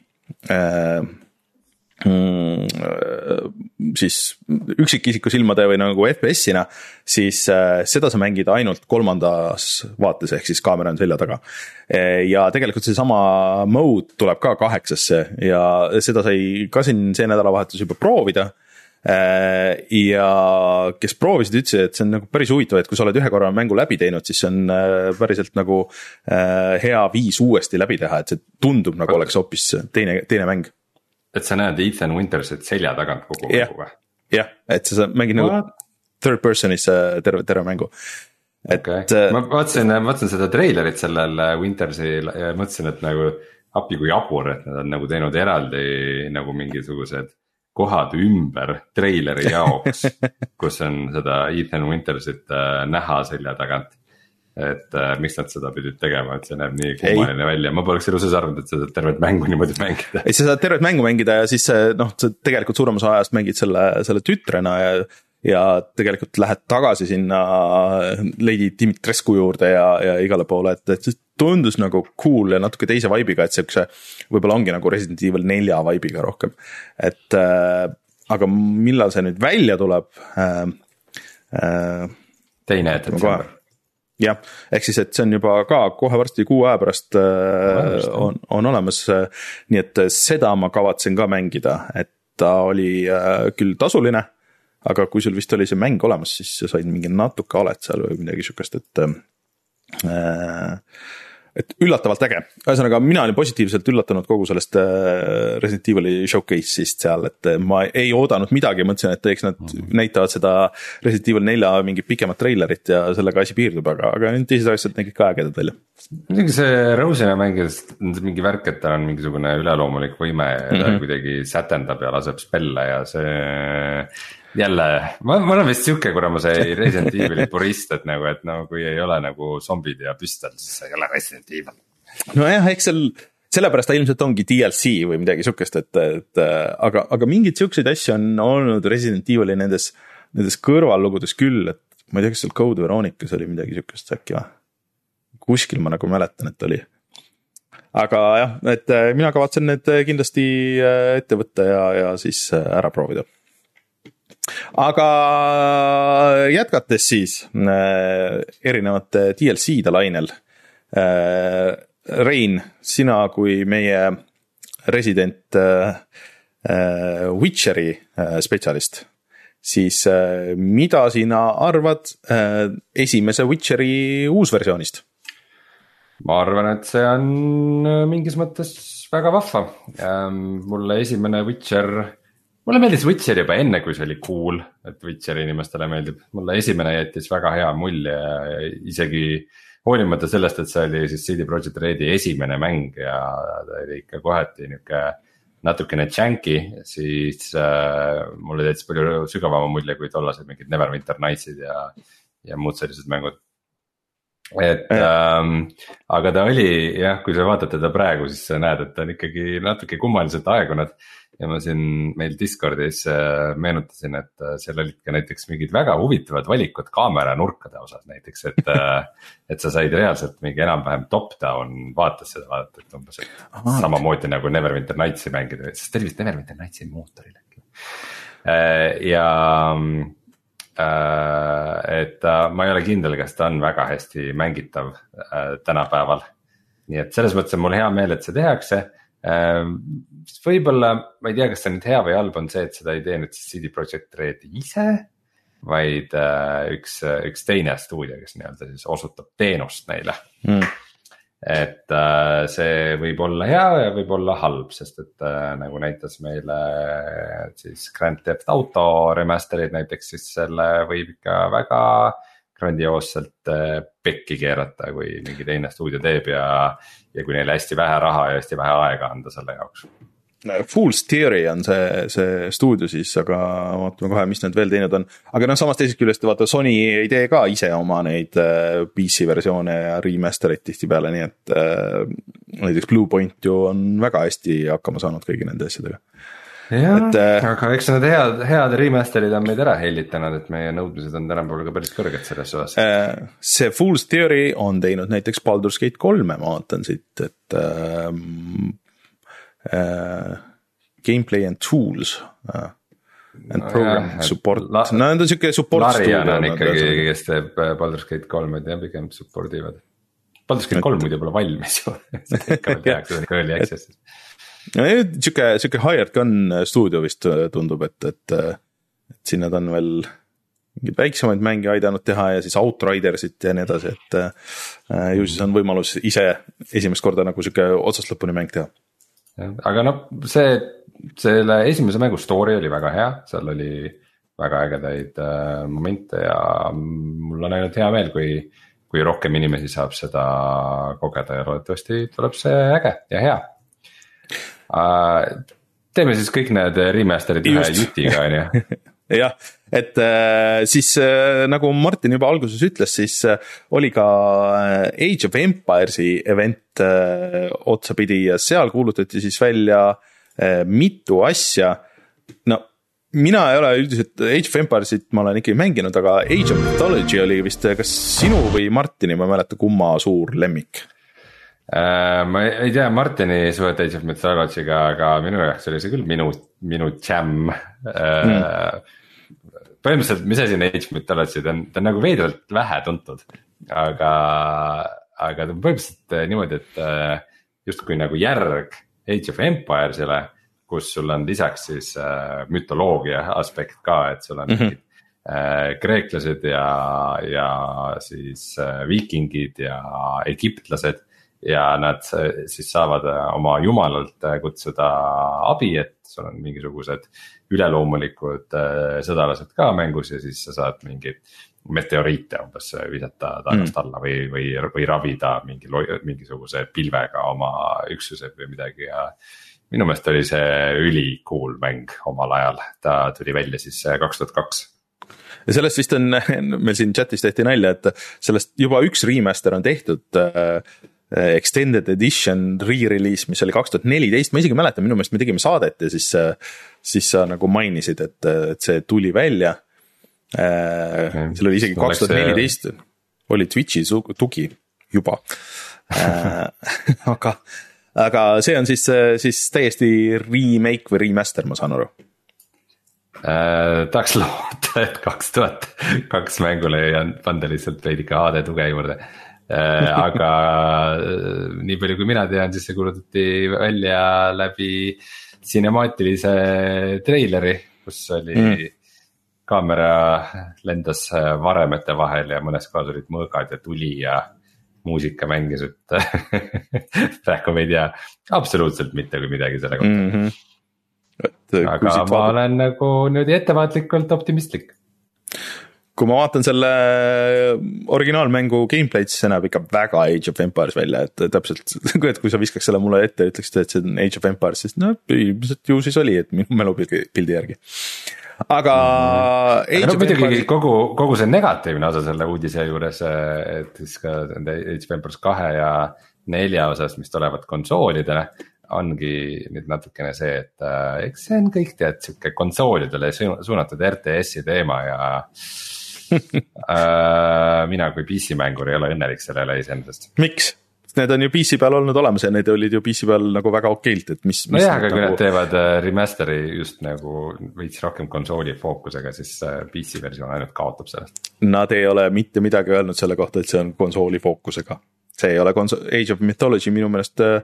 siis üksikisiku silmade või nagu FPS-ina, siis seda sa mängid ainult kolmandas vaates, ehk siis kaamera on selja taga. ja tegelikult seesama mode tuleb ka kaheksasse ja seda sai ka siin see nädalavahetus juba proovida ja kes proovisid, ütlesid, et see on nagu päris huvitav, et kui sa oled ühe korra mängu läbi teinud, siis see on päriselt nagu hea viis uuesti läbi teha, et see tundub nagu oleks hoopis teine, teine mäng et sa näed Ethan Wintersit selja tagant kogu mängu või? jah, et sa mängid nagu third person'is terve, terve mängu. et okay.. Äh, ma vaatasin, vaatasin seda treilerit sellel äh, Wintersil ja mõtlesin, et nagu appi kui jabur, et nad on nagu teinud eraldi nagu mingisugused kohad ümber treileri jaoks kus on seda Ethan Wintersit äh, näha selja tagant et äh, miks nad seda pidid tegema, et see näeb nii kummaline välja, ma poleks elu sees arvanud, et sa saad tervet mängu niimoodi mängida. ei, sa saad tervet mängu mängida ja siis noh, sa tegelikult suurem osa ajast mängid selle, selle tütrena ja. ja tegelikult lähed tagasi sinna Lady Dimitrescu juurde ja, ja igale poole, et, et see tundus nagu cool ja natuke teise vibe'iga, et siukse. võib-olla ongi nagu Resident Evil nelja vibe'iga rohkem, et äh, aga millal see nüüd välja tuleb äh,? Äh, teine detsember jah, ehk siis, et see on juba ka kohe varsti kuu aja pärast äh, on, on olemas. nii et seda ma kavatsen ka mängida, et ta oli äh, küll tasuline. aga kui sul vist oli see mäng olemas, siis sa said mingi natuke alet seal või midagi sihukest, et äh, et üllatavalt äge, ühesõnaga mina olin positiivselt üllatunud kogu sellest äh, Resident Evil'i showcase'ist seal, et äh, ma ei oodanud midagi, mõtlesin, et eks nad -hmm. näitavad seda Resident Evil nelja mingit pikemat treilerit ja sellega asi piirdub, aga, aga need teised asjad nägid ka ägedad välja. muidugi see Rose'i mängides on mingi värk, et tal on mingisugune üleloomulik võime ja ta mm -hmm. kuidagi sätendab ja laseb spelle ja see jälle, ma, ma olen vist sihuke, kuna ma see Resident Evil'i purist, et nagu, et no kui ei ole nagu zombid ja püstol, siis see ei ole Resident Evil. nojah, eks seal, sellepärast ta ilmselt ongi DLC või midagi sihukest, et, et aga, aga mingeid siukseid asju on olnud Resident Evil'i nendes, nendes kõrvallugudes küll, et ma ei tea, kas seal Code Veronicas oli midagi sihukest äkki või? kuskil ma nagu mäletan, et oli aga jah, et mina kavatsen need kindlasti ette võtta ja, ja siis ära proovida aga jätkates siis äh, erinevate DLC-de lainel äh,. Rein, sina kui meie resident äh, äh Witcheri äh, spetsialist, siis äh, mida sina arvad äh, esimese Witcheri uusversioonist? ma arvan, et see on äh, mingis mõttes väga vahva. mulle esimene Witcher mulle meeldis Witcher juba enne, kui see oli cool, et Witcher inimestele meeldib, mulle esimene jättis väga hea mulje, isegi hoolimata sellest, et see oli siis CD Projekt Redi esimene mäng ja ta oli ikka kohati nihuke natukene janky, siis äh, mulle jättis palju sügavama mulje kui tollased mingid Neverwinter Nights'id ja, ja muud sellised mängud. et ähm, aga ta oli jah, kui sa vaatad teda praegu, siis sa näed, et ta on ikkagi natuke kummaliselt aegunud ja ma siin meil Discordis äh, meenutasin, et äh, seal olid ka näiteks mingid väga huvitavad valikud kaamera nurkade osas näiteks, et äh, et sa said reaalselt mingi enam-vähem top-down vaates seda vaadata, et umbes, et Aha. samamoodi nagu Neverwinter Nights'i mängida, sest ta oli vist Neverwinter Nights'i mootoril äkki. ja et ma ei ole kindel, kas ta on väga hästi mängitav tänapäeval. nii et selles mõttes on mul hea meel, et see tehakse võib-olla, ma ei tea, kas see nüüd hea või halb on see, et seda ei tee nüüd siis CD Projekt Red ise. vaid äh, üks, üks teine stuudio, kes nii-öelda siis osutab teenust neile mm. et äh, see võib olla hea ja võib olla halb, sest et äh, nagu näitas meile siis Grand Theft Auto remaster'id näiteks, siis selle võib ikka väga grandioosselt pekki keerata, kui mingi teine stuudio teeb ja ja kui neile hästi vähe raha ja hästi vähe aega anda selle jaoks. Fool's Theory on see, see stuudio siis, aga vaatame kohe, mis nad veel teinud on. aga noh, samas teisest küljest vaata, Sony ei tee ka ise oma neid äh, PC versioone ja remaster eid tihtipeale, nii et äh,. näiteks Bluepoint ju on väga hästi hakkama saanud kõigi nende asjadega jah, äh, aga eks need head, head remaster'id on meid ära hellitanud, et meie nõudmised on tänapäeval ka päris kõrged selles osas äh,. see Fool's Theory on teinud näiteks Baldur's Gate kolme, ma vaatan siit, et äh, äh, gameplay and tools äh,. And no, program jah, support, no ta on sihuke support. Larian on ikkagi, kes teeb äh, Baldur's Gate kolme, et jah, pigem support ivad. Baldur's Gate kolm muidu pole valmis ju seda ikka veel tehakse, seda ikka early access'is sihuke, sihuke hired gun stuudio vist äh, tundub, et, et, äh, et siin nad on veel mingeid väiksemaid mänge aidanud teha ja siis Outridersit ja nii edasi, et äh, ju siis on võimalus ise esimest korda nagu sihuke otsast lõpuni mäng teha. aga noh, see, selle esimese mängu story oli väga hea, seal oli väga ägedaid äh, momente ja mul on ainult hea meel, kui, kui rohkem inimesi saab seda kogeda ja loodetavasti tuleb see äge ja hea teeme siis kõik need remaster'id ühe jutiga on ju jah, et äh, siis äh, nagu Martin juba alguses ütles, siis äh, oli ka äh, Age of Empires'i event äh, otsapidi ja seal kuulutati siis välja äh, mitu asja. no mina ei ole üldiselt Age of Empires'it ma olen ikkagi mänginud, aga Age of Mythology oli vist kas sinu või Martini, ma ei mäleta, kumma suur lemmik. Äh, ma ei tea Martini suhet Age of Mythology'ga, aga minu jaoks oli see küll minu, minu jam mm.. põhimõtteliselt, mis asi on Age of Mythology, ta on, ta on nagu veidralt vähe tuntud, aga, aga ta on põhimõtteliselt äh, niimoodi, et äh, justkui nagu järg Age of Empires'ile. kus sul on lisaks siis äh, mütoloogia aspekt ka, et sul on mm -hmm. äh, kreeklased ja, ja siis äh, viikingid ja egiptlased ja nad äh, siis saavad äh, oma jumalalt äh, kutsuda abi, et sul on mingisugused üleloomulikud sõdalased ka mängus ja siis sa saad mingeid meteoriite umbes visata taevast mm. alla või, või, või ravida mingi, mingisuguse pilvega oma üksused või midagi ja. minu meelest oli see ülikool mäng omal ajal, ta tuli välja siis kaks tuhat kaks ja sellest vist on, meil siin chat'is tehti nalja, et sellest juba üks remaster on tehtud äh, Äh, extended edition re-release, mis oli kaks tuhat neliteist, ma isegi mäletan, minu meelest me tegime saadet ja siis, äh, siis sa nagu mainisid, et, et see tuli välja. Seal oli isegi kaks tuhat neliteist. Oli Twitch'i tugi juba. Aga, aga see on siis, siis täiesti remake või remaster, ma saan aru. Äh,. tahaks loota, et kaks tuhat kaks mängule ei panda lihtsalt veidike HD tuge juurde aga äh, nii palju, kui mina tean, siis see kuulutati välja läbi sinemaatilise treileri, kus oli mm. kaamera lendas varemete vahel ja mõnes kohas olid mõõgad ja tuli ja muusika mängis, et praegu me ei tea absoluutselt mitte kui midagi selle kohta mm. -hmm. Et, aga ma vaadata... olen nagu niimoodi ettevaatlikult optimistlik kui ma vaatan selle originaalmängu gameplay'd, siis see näeb ikka väga Age of Empires välja, et täpselt, et kui sa viskaks selle mulle ette ja ütleksid, et see on Age of Empires, siis no ilmselt ju siis oli, et minu mälupildi pildi järgi. aga mm.. no muidugi Empires... kogu, kogu see negatiivne osa selle uudise juures, et siis ka nende Age of Empires kahe ja nelja osas, mis tulevad konsoolidele ongi nüüd natukene see, et äh, eks see on kõik tead sihuke konsoolidele suunatud RTS-i teema ja äh, mina kui PC mängur ei ole õnnelik selle üle iseenesest. miks? Need on ju PC peal olnud olemas ja need olid ju PC peal nagu väga okeilt, et mis. nojah, aga nagu... kui nad teevad äh, remaster'i just nagu veits rohkem konsooli fookusega, siis äh, PC versioon ainult kaotab sellest. Nad ei ole mitte midagi öelnud selle kohta, et see on konsooli fookusega. see ei ole konso-, Age of Mythology minu meelest, äh,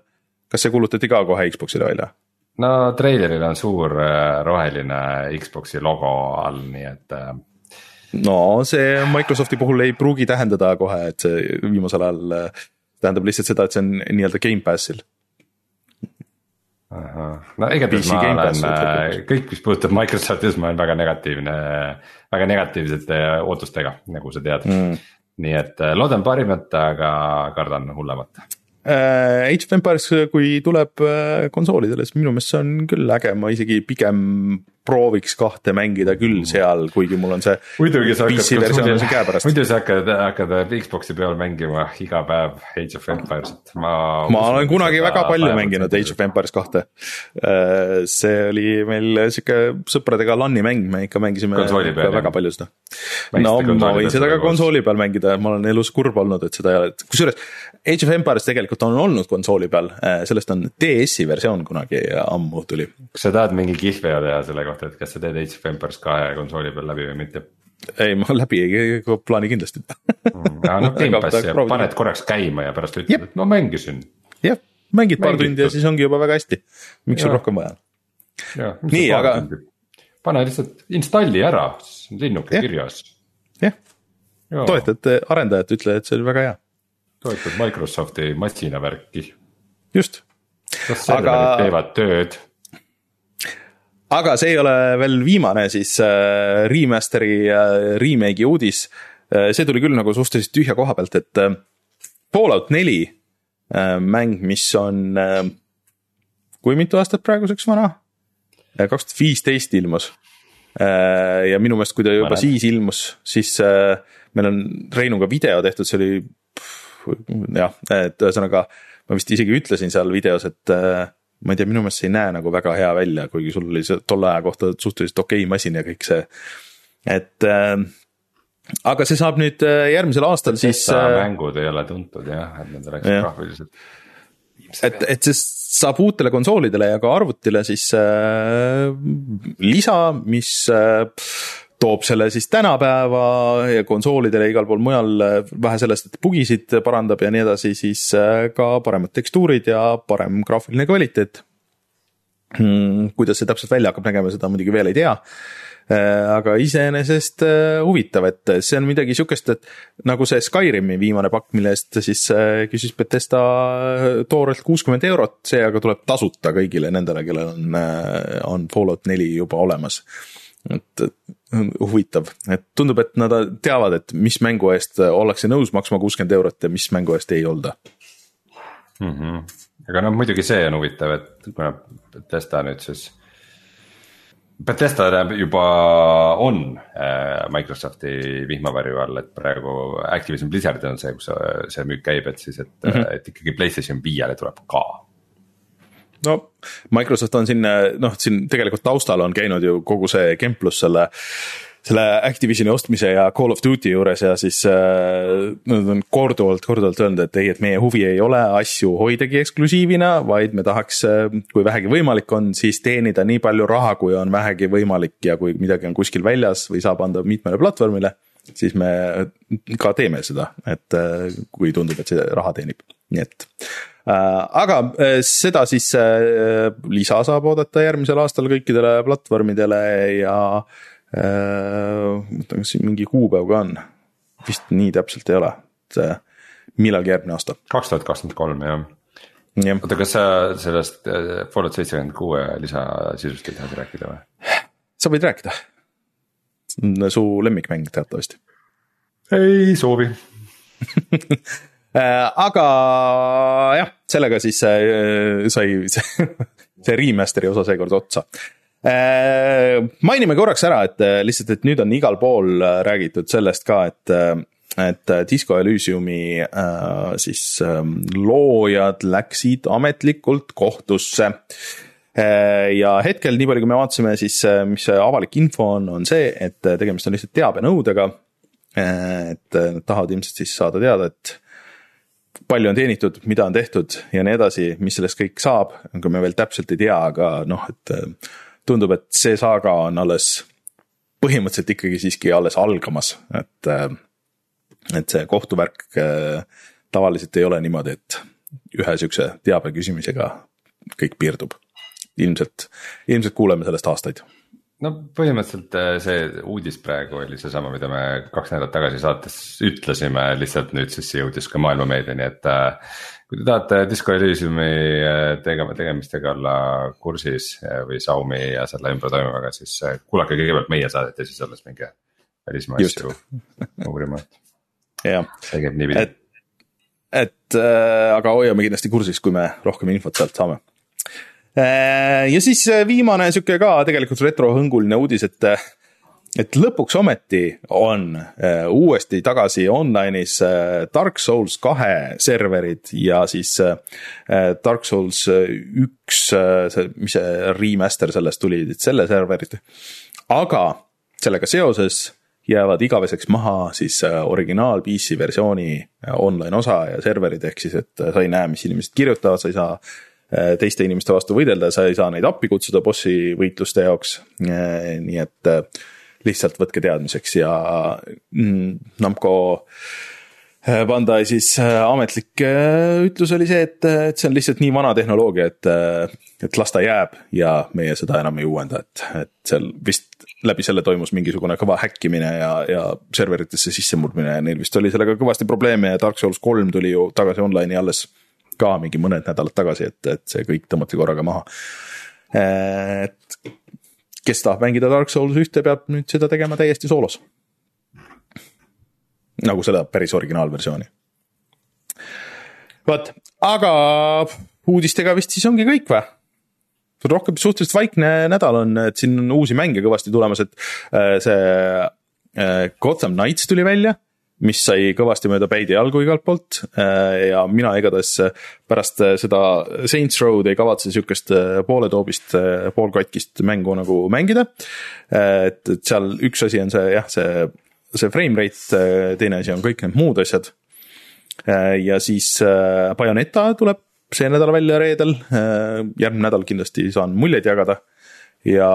kas see kuulutati ka kohe Xbox'ile välja? no treileril on suur roheline Xbox'i logo all, nii et no see Microsofti puhul ei pruugi tähendada kohe, et see viimasel ajal äh, tähendab lihtsalt seda, et see on nii-öelda Gamepassil. no igatahes ma olen äh, kõik, mis puudutab Microsofti, siis ma olen väga negatiivne, väga negatiivsete ootustega, nagu sa tead. Mm.. nii et äh, loodan parimat, aga kardan hullemat Age of Empires, kui tuleb konsoolidele, siis minu meelest see on küll äge, ma isegi pigem prooviks kahte mängida küll mm. seal, kuigi mul on see. muidugi sa hakkad, muidu sa hakkad, hakkad Xbox'i peal mängima iga päev Age of Empires'it, ma. ma olen kunagi väga palju mänginud Age of Empires kahte. Äh, see oli meil sihuke sõpradega LAN-i mäng, me ikka mängisime väga palju seda. no ma võin seda ka konsooli peal mängida, ma olen elus kurb olnud, et seda ei ole, kusjuures Age of Empires tegelikult on olnud konsooli peal, äh, sellest on DS-i versioon kunagi ammu tuli. kas sa tahad mingi kihveo teha selle kohta? Kohta, et kas sa teed Age of Empires kahe konsooli peal läbi või mitte? ei, ma läbi ei plaani kindlasti mm,. no Gamepassi ja paned korraks käima ja pärast ütled, et ma mängisin. jah, mängid paar tundi ja siis ongi juba väga hästi, miks sul rohkem vaja on? nii, aga. pane lihtsalt installi ära, linnuke kirjas. jah, toetad arendajat, ütle, et see oli väga hea. toetad Microsofti masinavärki. just. las serverid aga... teevad tööd aga see ei ole veel viimane siis äh, remaster'i äh, remake'i uudis äh,. see tuli küll nagu suhteliselt tühja koha pealt, et Fallout neli mäng, mis on kui mitu aastat praeguseks vana? kaks tuhat viisteist ilmus. ja minu meelest, kui ta juba Mõned. siis ilmus, siis meil on Reinuga video tehtud, see oli jah, et ühesõnaga ma vist isegi ütlesin seal videos, et ma ei tea, minu meelest see ei näe nagu väga hea välja, kuigi sul oli see tolle aja kohta suhteliselt okei okay masin ja kõik see. et äh, aga see saab nüüd äh, järgmisel aastal siis. Äh, mängud ei ole tuntud jah, et need oleks graafiliselt. et, et see saab uutele konsoolidele ja ka arvutile siis äh, lisa, mis äh, toob selle siis tänapäeva ja konsoolidele igal pool mujal, vähe sellest, et bugisid parandab ja nii edasi, siis äh, ka paremad tekstuurid ja parem graafiline kvaliteet. Hmm, kuidas see täpselt välja hakkab nägema, seda muidugi veel ei tea äh, aga iseenesest äh, huvitav, et see on midagi sihukest, et nagu see Skyrimi viimane pakk, mille eest siis küsis Betesta toorelt kuuskümmend eurot, see aga tuleb tasuta kõigile nendele, kellel on, on Fallout neli juba olemas et huvitav, et tundub, et nad teavad, et mis mängu eest ollakse nõus maksma kuuskümmend eurot ja mis mängu eest ei olda mm. -hmm. aga noh, muidugi see on huvitav, et kuna Bethesda nüüd siis. Bethesda juba on äh, Microsofti vihmavarju all, et praegu Activision Blizzard on see, kus see müük käib, et siis, et mm, -hmm. et ikkagi Playstation viiele tuleb ka no Microsoft on siin noh, siin tegelikult taustal on käinud ju kogu see kemplus selle selle Activisioni ostmise ja Call of Duty juures ja siis äh, nad on korduvalt, korduvalt öelnud, et ei, et meie huvi ei ole asju hoidagi eksklusiivina, vaid me tahaks, äh, kui vähegi võimalik on, siis teenida nii palju raha, kui on vähegi võimalik ja kui midagi on kuskil väljas või saab anda mitmele platvormile, siis me ka teeme seda, et kui tundub, et see raha teenib, nii et aga äh, seda siis äh, lisa saab oodata järgmisel aastal kõikidele platvormidele ja mõtlen, kas siin mingi kuupäev ka on, vist nii täpselt ei ole, et millalgi järgmine aasta. kaks tuhat kakskümmend kolm jah ja.. oota, kas sa sellest Fallout seitsekümmend kuue lisasisust ei tahagi rääkida või? sa võid rääkida. su lemmikmäng teatavasti. ei soovi Äh, aga jah, sellega siis äh, sai see, see remaster'i osa seekord otsa äh, mainime korraks ära, et lihtsalt, et nüüd on igal pool räägitud sellest ka, et, et Disco Elysiumi siis ähm, loojad läksid ametlikult kohtusse. ja hetkel, nii palju kui me vaatasime, siis mis avalik info on, on see, et tegemist on lihtsalt teabenõudega. et nad tahavad ilmselt siis saada teada, et palju on teenitud, mida on tehtud ja nii edasi, mis sellest kõik saab, aga me veel täpselt ei tea, aga noh, et äh, tundub, et see saaga on alles põhimõtteliselt ikkagi siiski alles algamas, et, äh, et see kohtuvärk äh, tavaliselt ei ole niimoodi, et ühe sihukese teabe küsimisega kõik piirdub. ilmselt, ilmselt kuuleme sellest aastaid no põhimõtteliselt äh, see uudis praegu oli seesama, mida me kaks nädalat tagasi saates ütlesime, lihtsalt nüüd siis jõudis ka maailma meediani, et äh,. kui te tahate Disco Elysiumi äh, tegema, tegemistega olla kursis või Xiaomi ja selle ümber toimuvaga, siis kuulake kõigepealt meie saadet ja siis alles minge välismaa asju uurima. see käib niipidi. et, et äh, aga hoiame kindlasti kursis, kui me rohkem infot sealt saame ja siis äh, viimane sihuke ka tegelikult retrohõnguline uudis, et äh, et lõpuks ometi on uuesti tagasi online'is Dark Souls kahe serverid ja siis Dark Souls üks, see, mis see remaster sellest tuli, selle serverid. aga sellega seoses jäävad igaveseks maha siis originaal PC versiooni online osa ja serverid, ehk siis, et sa ei näe, mis inimesed kirjutavad, sa ei saa Äh, teiste inimeste vastu võidelda, sa ei saa neid appi kutsuda bossi võitluste jaoks. Äh, nii et äh, lihtsalt võtke teadmiseks ja mm, Namco Bandai siis ametlik ütlus oli see, et, et see on lihtsalt nii vana tehnoloogia, et, et las ta jääb ja meie seda enam ei uuenda, et, et seal vist läbi selle toimus mingisugune kõva häkkimine ja, ja serveritesse sissemurdmine ja neil vist oli sellega kõvasti probleeme ja Dark Souls kolm tuli ju tagasi online'i alles ka mingi mõned nädalad tagasi, et, et see kõik tõmmati korraga maha. et kes tahab mängida Dark Souls ühte, peab nüüd seda tegema täiesti soolos. nagu seda päris originaalversiooni. vot, aga uudistega vist siis ongi kõik või? rohkem suhteliselt vaikne nädal on, et siin on uusi mänge kõvasti tulemas, et äh, see äh, Gotham Knights tuli välja mis sai kõvasti mööda päid ja jalgu igalt poolt äh, ja mina igatahes pärast seda Saints Row'd ei kavatse sihukest pooletoobist, poolkatkist mängu nagu mängida. et, et seal üks asi on see jah, see, see frame rate, teine asi on kõik need muud asjad. ja siis Bayoneta tuleb see nädal välja reedel, järgmine nädal kindlasti saan muljeid jagada ja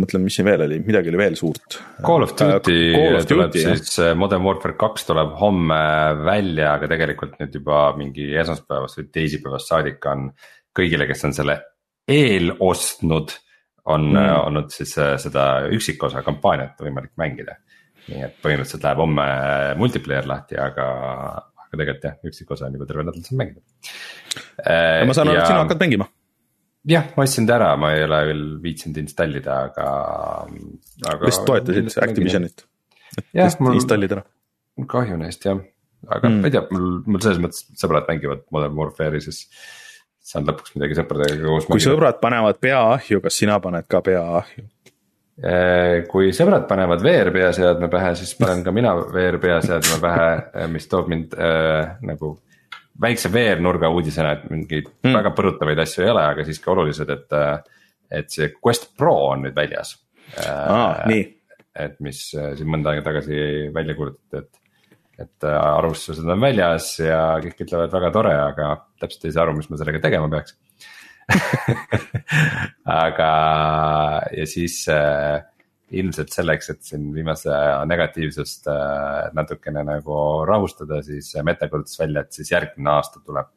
mõtlen, mis siin veel oli, midagi oli veel suurt. Call of Duty Call of tuleb Duty, siis, äh, Modern Warfare kaks tuleb homme välja, aga tegelikult nüüd juba mingi esmaspäevast või teisipäevast saadik on kõigile, kes on selle eel ostnud, on mm. Äh, olnud siis äh, seda üksikosa kampaaniat võimalik mängida. nii et põhimõtteliselt läheb homme multiplayer lahti, aga, aga tegelikult jah, üksikosa on juba terve nädal saab mängida. ma saan aru, et sina hakkad mängima jah, ma ostsin ta ära, ma ei ole veel viitsinud installida, aga, aga. lihtsalt toetasid Activisionit, et mul... installida ära. kahju neist jah, aga mm. ma ei tea, mul, mul selles mõttes sõbrad mängivad Modern Warfare'i, siis saan lõpuks midagi sõpradega koos. kui mängida. sõbrad panevad pea ahju, kas sina paned ka pea ahju? Äh, kui sõbrad panevad VR-peaseadme pähe, siis panen ka mina VR-peaseadme pähe, mis toob mind äh, nagu väikse VR-nurga uudisena, et mingeid mm. väga põrutavaid asju ei ole, aga siiski olulised, et, et see Quest Pro on nüüd väljas ah,. nii. et mis äh, siin mõnda aega tagasi välja kuulutati, et, et äh, arvustused on väljas ja kõik ütlevad väga tore, aga täpselt ei saa aru, mis ma sellega tegema peaks aga, ja siis äh, ilmselt selleks, et siin viimase aja negatiivsust äh, natukene nagu rahustada, siis Meta kuulutas välja, et siis järgmine aasta tuleb.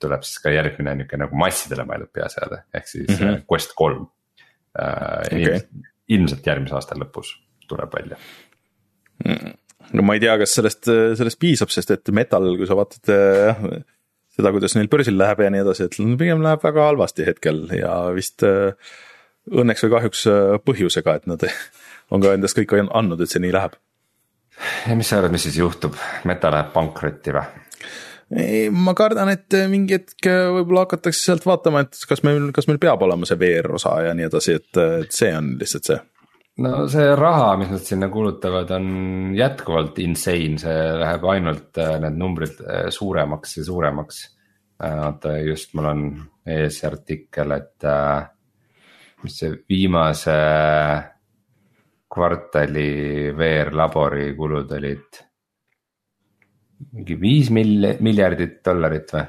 tuleb siis ka järgmine nihuke nagu massidele mõeldud peaseade, ehk siis mm -hmm. Quest kolm äh,. Okay. ilmselt järgmise aasta lõpus tuleb välja no ma ei tea, kas sellest, sellest piisab, sest et Metal, kui sa vaatad jah seda, kuidas neil börsil läheb ja nii edasi, et pigem läheb väga halvasti hetkel ja vist äh, õnneks või kahjuks äh, põhjusega, et nad on ka endast kõik andnud, et see nii läheb. ja mis sa arvad, mis siis juhtub, Meta läheb pankrotti või? ei, ma kardan, et äh, mingi hetk äh, võib-olla hakatakse sealt vaatama, et kas meil, kas meil peab olema see VR osa ja nii edasi, et, et see on lihtsalt see. no see raha, mis nad sinna kulutavad, on jätkuvalt insane, see läheb ainult need numbrid suuremaks ja suuremaks. oota, just mul on ees artikkel, et äh, mis see viimase kvartali VR labori kulud olid? mingi viis mil-, miljardit dollarit või?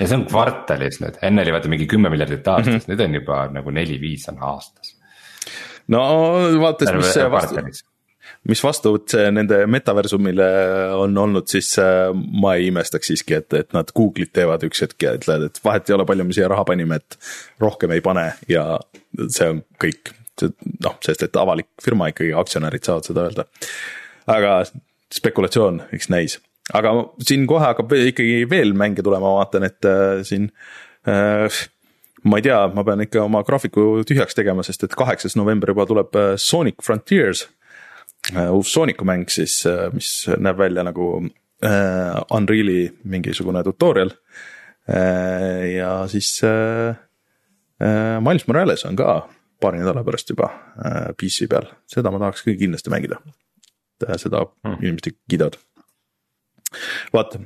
ja see on kvartalis nüüd, enne oli vaata mingi kümme miljardit aastas mm, -hmm. nüüd on juba nagu neli-viis on aastas. no vaadates, mis see vastu, mis vastuvõtt see nende metaversumile on olnud, siis äh, ma ei imestaks siiski, et, et nad Google'it teevad üks hetk ja ütlevad, et vahet ei ole, palju me siia raha panime, et rohkem ei pane ja see on kõik. noh, sest et avalik firma ikkagi, aktsionärid saavad seda öelda. aga spekulatsioon, eks näis, aga siin kohe hakkab ikkagi veel mänge tulema, ma vaatan, et äh, siin äh, ma ei tea, ma pean ikka oma graafiku tühjaks tegema, sest et kaheksas november juba tuleb äh, Sonic Frontiers uus Sooniku mäng siis, äh, mis näeb välja nagu äh, Unreal'i mingisugune tutorial. ja siis Miles Morales on ka paari nädala pärast juba PC peal, seda ma tahaks küll kindlasti mängida. seda hmm. inimesed kiidavad. vaata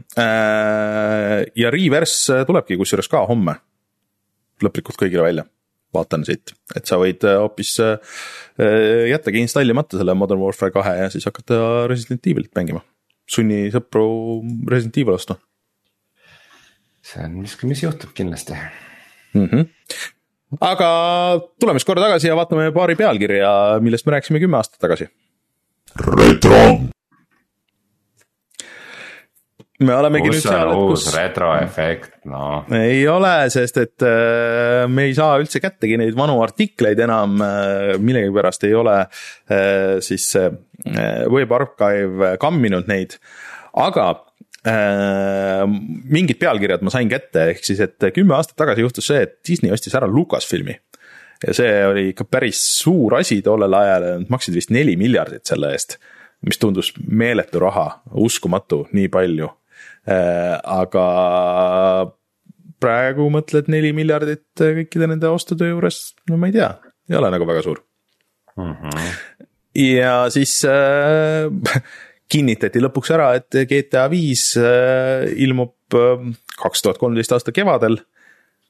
ja Reverse tulebki kusjuures ka homme lõplikult kõigile välja vaatan siit, et sa võid äh, hoopis äh, äh, jättagi installimata selle Modern Warfare kahe ja siis hakata Resident Evilit mängima. sunni sõpru Resident Evil ostma. see on miski, mis juhtub kindlasti mm. -hmm. aga tuleme siis korra tagasi ja vaatame paari pealkirja, millest me rääkisime kümme aastat tagasi. retro me olemegi Kus nüüd seal, et kus. retroefekt, noh. ei ole, sest et äh, me ei saa üldse kättegi neid vanu artikleid enam äh,, millegipärast ei ole äh, siis äh, Web Archive kamminud neid, aga mingid pealkirjad ma sain kätte, ehk siis, et kümme aastat tagasi juhtus see, et Disney ostis ära Lucasfilmi. ja see oli ikka päris suur asi tollel ajal, nad maksid vist neli miljardit selle eest mis tundus meeletu raha, uskumatu, nii palju aga praegu mõtled neli miljardit kõikide nende ostude juures, no ma ei tea, ei ole nagu väga suur mm. -hmm. ja siis äh, kinnitati lõpuks ära, et GTA viis äh, ilmub äh, kaks tuhat kolmteist aasta kevadel.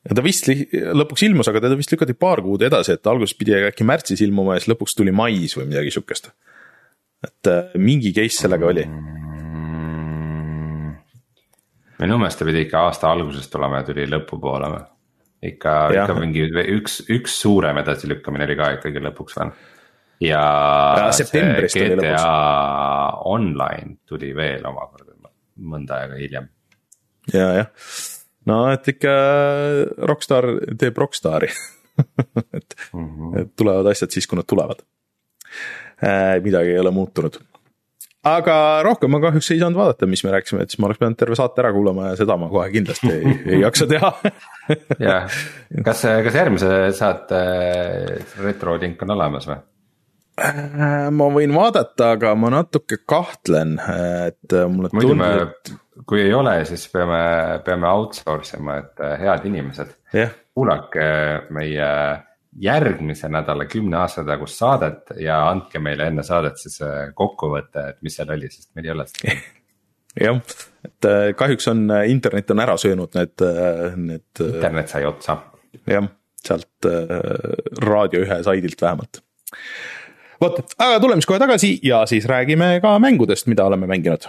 ja ta vist lõpuks ilmus, aga teda vist lükati paar kuud edasi, et alguses pidi äkki märtsis ilmuma ja siis lõpuks tuli mais või midagi sihukest. et äh, mingi case sellega oli mm. Minu meelest ta pidi ikka aasta alguses tulema ja tuli lõpupoole või? ikka, ikka mingi üks, üks suurem edasilükkamine oli ka ikkagi lõpuks veel ja, ja septembris tuli lõpuks. Online tuli veel omakorda mõnda aega hiljem. ja, jah, no et ikka Rockstar teeb Rockstari et mm, -hmm. et tulevad asjad siis, kui nad tulevad äh,. midagi ei ole muutunud aga rohkem ma kahjuks ei saanud vaadata, mis me rääkisime, et siis ma oleks pidanud terve saate ära kuulama ja seda ma kohe kindlasti ei, ei jaksa teha jah, kas, kas järgmise saate retrolink on olemas või? Äh, ma võin vaadata, aga ma natuke kahtlen, et mulle muidu tundub, kui ei ole, siis peame, peame outsource ima, et äh, head inimesed yeah., kuulake meie järgmise nädala kümne aasta tagust saadet ja andke meile enne saadet siis äh, kokkuvõte, et mis seal oli, sest meil ei ole seda jah, et kahjuks on, internet on ära söönud need, need. internet sai otsa. jah, sealt Raadio ühe saidilt vähemalt vot, aga tuleme siis kohe tagasi ja siis räägime ka mängudest, mida oleme mänginud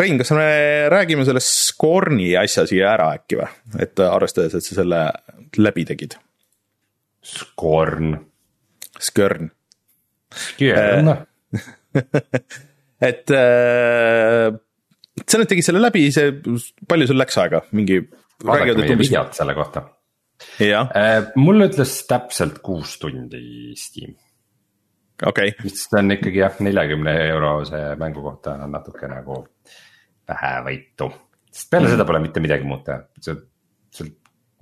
Rein, kas me räägime selle Scorni asja siia ära äkki või, et arvestades, et sa selle läbi tegid? Scorn. Skörn. Skörn et äh, sa nüüd tegid selle läbi, see, palju sul läks aega, mingi. vaadake meie videot selle kohta. Äh, mul ütles täpselt kuus tundi Steam. okei okay.. mis on ikkagi jah, neljakümne eurose mängu kohta on natuke nagu vähevõitu. sest peale mm. seda pole mitte midagi muud teha, sa, sa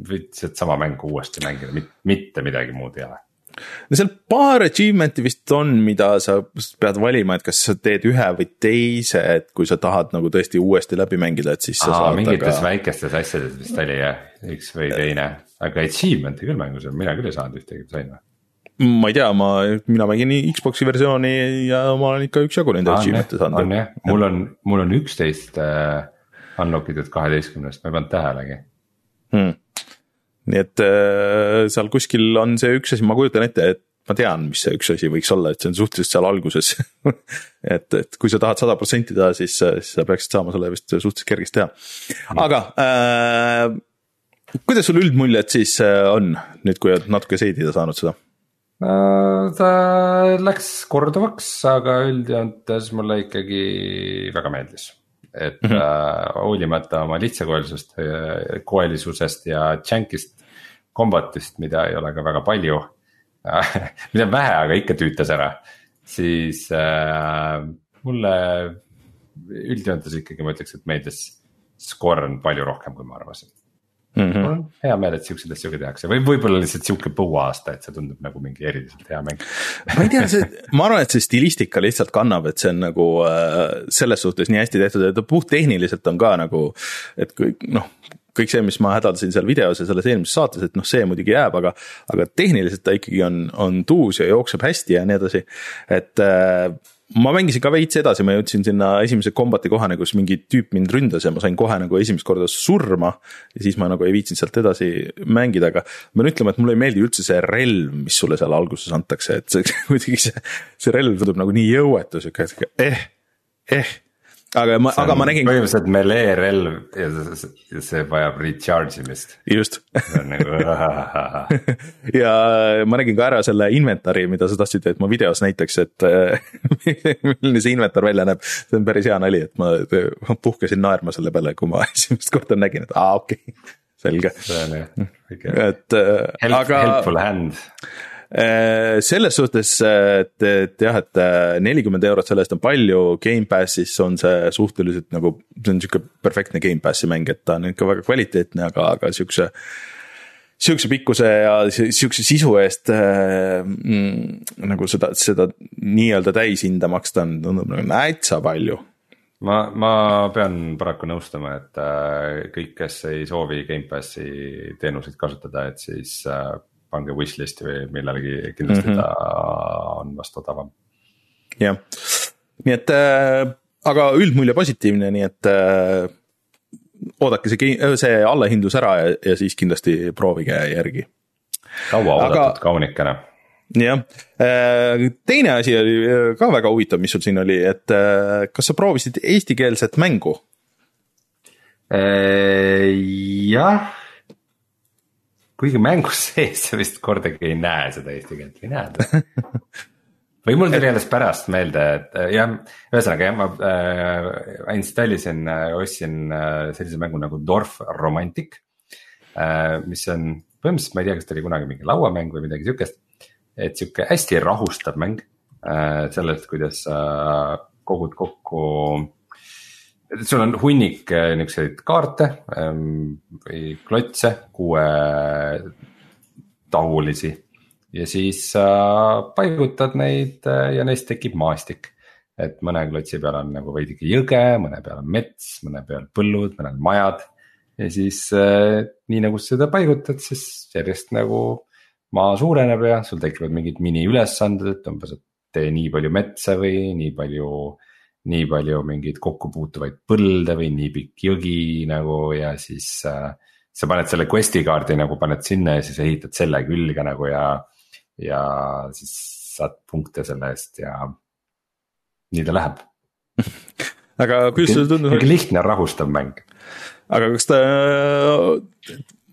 võid sedasama mängu uuesti mängida, mitte midagi muud ei ole no seal paar achievement'i vist on, mida sa pead valima, et kas sa teed ühe või teise, et kui sa tahad nagu tõesti uuesti läbi mängida, et siis sa Aa, saad. mingites aga... väikestes asjades vist oli jah, üks või teine, aga achievement'i küll mängus, mina küll ei saanud ühtegi, sain või? Ma ei tea, ma, mina mängin Xbox'i versiooni ja ma olen ikka üksjagu neid achievement'e saanud. on jah, mul on, mul on üksteist äh, unlock itud kaheteistkümnest, ma ei pannud tähelegi hmm nii et äh, seal kuskil on see üks asi, ma kujutan ette, et ma tean, mis see üks asi võiks olla, et see on suhteliselt seal alguses et, et kui sa tahad sada protsenti teha, siis, siis sa peaksid saama selle vist suhteliselt kergesti teha. aga äh, kuidas sul üldmuljed siis äh, on nüüd, kui oled natuke seedida saanud seda? Äh, ta läks korduvaks, aga üldjoontes mulle ikkagi väga meeldis et mm -hmm. äh, hoolimata oma lihtsakoelisust, koelisusest ja džänkist kombatist, mida ei ole ka väga palju mida on vähe, aga ikka tüütas ära, siis äh, mulle üldjoontes ikkagi ma ütleks, et meeldis Scorn palju rohkem, kui ma arvasin mm. -hmm. mul on hea meel, et siukseid asju ka tehakse või võib-olla lihtsalt sihuke põuaasta, et see tundub nagu mingi eriliselt hea mäng ma ei tea, see, ma arvan, et see stilistika lihtsalt kannab, et see on nagu äh, selles suhtes nii hästi tehtud, et puhttehniliselt on ka nagu, et kui noh kõik see, mis ma hädaldasin seal videos ja selles eelmises saates, et noh, see muidugi jääb, aga, aga tehniliselt ta ikkagi on, on tuus ja jookseb hästi ja nii edasi. et äh, ma mängisin ka veits edasi, ma jõudsin sinna esimese kombati kohani, kus mingi tüüp mind ründas ja ma sain kohe nagu esimest korda surma. ja siis ma nagu ei viitsinud sealt edasi mängida, aga ma pean ütlema, et mulle ei meeldi üldse see relv, mis sulle seal alguses antakse, et see kuidagi see, see relv tundub nagu nii jõuetu, sihuke eh, eh aga ma, aga ma nägin. põhimõtteliselt melee relv ja see, see vajab recharge imist. just. Nagu, ja ma nägin ka ära selle inventari, mida sa tahtsid, et ma videos näitaks, et milline see inventar välja näeb. see on päris hea nali, et ma puhkesin naerma selle peale, kui ma esimest korda nägin, et aa okei okay., selge. see on jah, et Help, aga. Helpful hand Äh, selles suhtes, et, et jah, et äh, nelikümmend eurot selle eest on palju, Gamepassis on see suhteliselt nagu, see on sihuke perfektne Gamepassi mäng, et ta on ikka väga kvaliteetne, aga, aga siukse sihukese pikkuse ja sihukese sisu eest äh, mm, nagu seda, seda nii-öelda täishinda maksta on, tundub nagu täitsa palju. ma, ma pean paraku nõustuma, et äh, kõik, kes ei soovi Gamepassi teenuseid kasutada, et siis äh, pange wishlist'i või millelegi, kindlasti mm -hmm. ta on vast odavam. jah, nii et äh, aga üldmulje positiivne, nii et äh, oodake see, see allahindlus ära ja, ja siis kindlasti proovige järgi. kauaoodatud kaunikene. jah, äh, teine asi oli äh, ka väga huvitav, mis sul siin oli, et äh, kas sa proovisid eestikeelset mängu? jah, kuigi mängus sees sa vist kordagi ei näe seda eesti keelt või näed või mul tuli alles pärast meelde, et äh, jah, ühesõnaga jah, ma äh, installisin äh,, ostsin äh, sellise mängu nagu Dorf Romantic äh,. mis on põhimõtteliselt, ma ei tea, kas ta oli kunagi mingi lauamäng või midagi sihukest. et sihuke hästi rahustav mäng äh, sellest, kuidas sa äh, kogud kokku. Sul on hunnik äh, niukseid kaarte ähm, või klotse, kuue tahulisi ja siis äh, paigutad neid äh, ja neist tekib maastik. et mõne klotsi peal on nagu veidike jõge, mõne peal on mets, mõne peal põllud, mõnel majad. ja siis äh, nii nagu sa seda paigutad, siis järjest nagu maa suureneb ja sul tekivad mingid miniülesanded, et umbes, et tee nii palju metsa või nii palju nii palju mingeid kokkupuutuvaid põlde või nii pikk jõgi nagu ja siis äh, sa paned selle quest'i kaardi nagu paned sinna ja siis ehitad selle külge nagu ja ja siis saad punkte selle eest ja nii ta läheb aga kuidas sulle tundub? lihtne rahustav mäng. aga kas ta,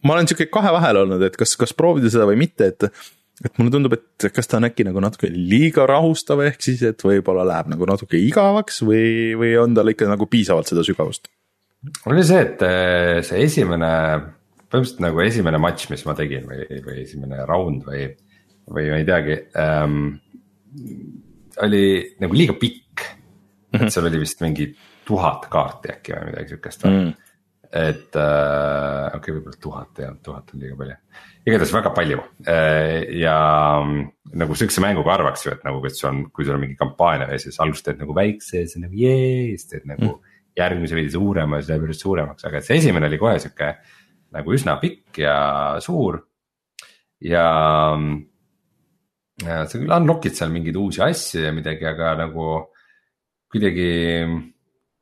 ma olen sihuke kahe vahel olnud, et kas, kas proovida seda või mitte, et. Et mulle tundub, et kas ta on äkki nagu natuke liiga rahustav, ehk siis, et võib-olla läheb nagu natuke igavaks või, või on tal ikka nagu piisavalt seda sügavust? oli see, et eh, see esimene, põhimõtteliselt nagu esimene matš, mis ma tegin või, või esimene round või või ma ei teagi ähm,. oli nagu liiga pikk et seal oli vist mingi tuhat kaarti äkki või midagi sihukest mm. Et äh, okei okay,, võib-olla tuhat olnud, tuhat on liiga palju. igatahes väga palju äh, ja nagu sihukese mänguga arvaks ju, et nagu, et sul on, kui sul on mingi kampaania ja siis alguses teed nagu väikse ja siis nagu jee, siis teed nagu mm. järgmise veidi suurema ja siis läheb järjest suuremaks, aga see esimene oli kohe sihuke nagu üsna pikk ja suur. ja sa küll unlock'id seal mingeid uusi asju ja midagi, aga nagu kuidagi,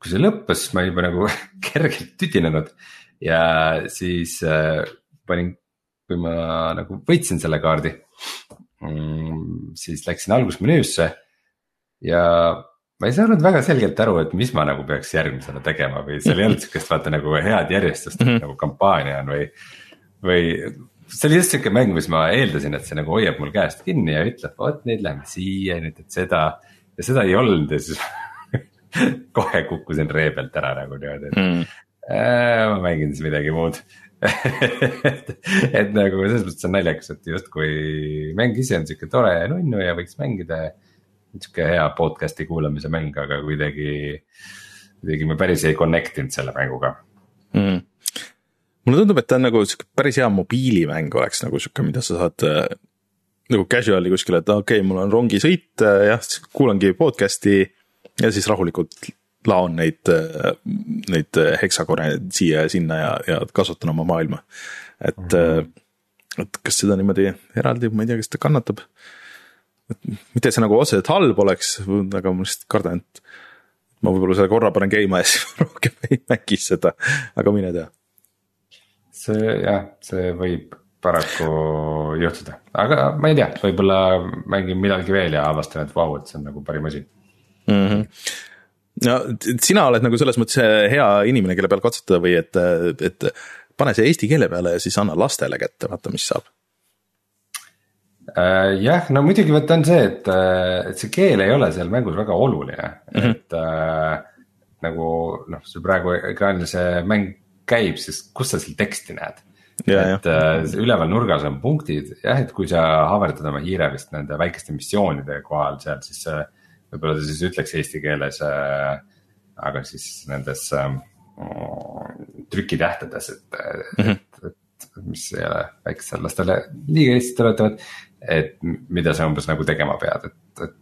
kui see lõppes, siis ma juba nagu kergelt tüdinenud ja siis äh, panin, kui ma nagu võitsin selle kaardi mm,, siis läksin algusmenüüsse ja ma ei saanud väga selgelt aru, et mis ma nagu peaks järgmisena tegema või seal ei olnud sihukest vaata nagu head järjestust mm, -hmm. nagu kampaania on või, või see oli just sihuke mäng, mis ma eeldasin, et see nagu hoiab mul käest kinni ja ütleb, vot nüüd lähme siia, nüüd teed seda. ja seda ei olnud ja siis kohe kukkusin ree pealt ära nagu niimoodi, et mm. äh, ma mängin siis midagi muud et, et nagu selles mõttes on naljakas, et justkui mäng ise on sihuke tore ja nunnu ja võiks mängida. sihuke hea podcast'i kuulamise mäng, aga kuidagi, kuidagi me päris ei connect inud selle mänguga mm mulle tundub, et ta on nagu sihuke päris hea mobiilimäng oleks nagu sihuke, mida sa saad äh, nagu casual'i kuskile, et okei okay,, mul on rongisõit äh,, jah, kuulangi podcast'i ja siis rahulikult laon neid, äh, neid heksakone siia ja sinna ja, ja kasutan oma maailma. et mm, -hmm. et kas seda niimoodi eraldi, ma ei tea, kas ta kannatab. et mitte, see nagu otseselt halb oleks, aga ma lihtsalt kardan, et ma võib-olla selle korra panen käima ja siis rohkem ei mängi seda, aga mine tea see jah, see võib paraku juhtuda, aga ma ei tea, võib-olla mängin millalgi veel ja avastan, et vau, et see on nagu parim asi mm. -hmm no sina oled nagu selles mõttes hea inimene, kelle peal katsetada või et, et pane see eesti keele peale ja siis anna lastele kätte, vaata, mis saab äh,. jah, no muidugi vaata on see, et, et see keel ei ole seal mängus väga oluline mm, -hmm. et äh, nagu noh, sul praegu ekraanil see mäng käib, siis kus sa seal teksti näed? et äh, üleval nurgas on punktid, jah, et kui sa haaverdad oma hiire vist nende väikeste missioonide kohal seal, siis äh, võib-olla ta siis ütleks eesti keeles äh,. aga siis nendes äh, trükitähtedes, et mm, -hmm. et, et mis ei ole väikestele lastele liiga Eestit tuletavad. et mida sa umbes nagu tegema pead, et, et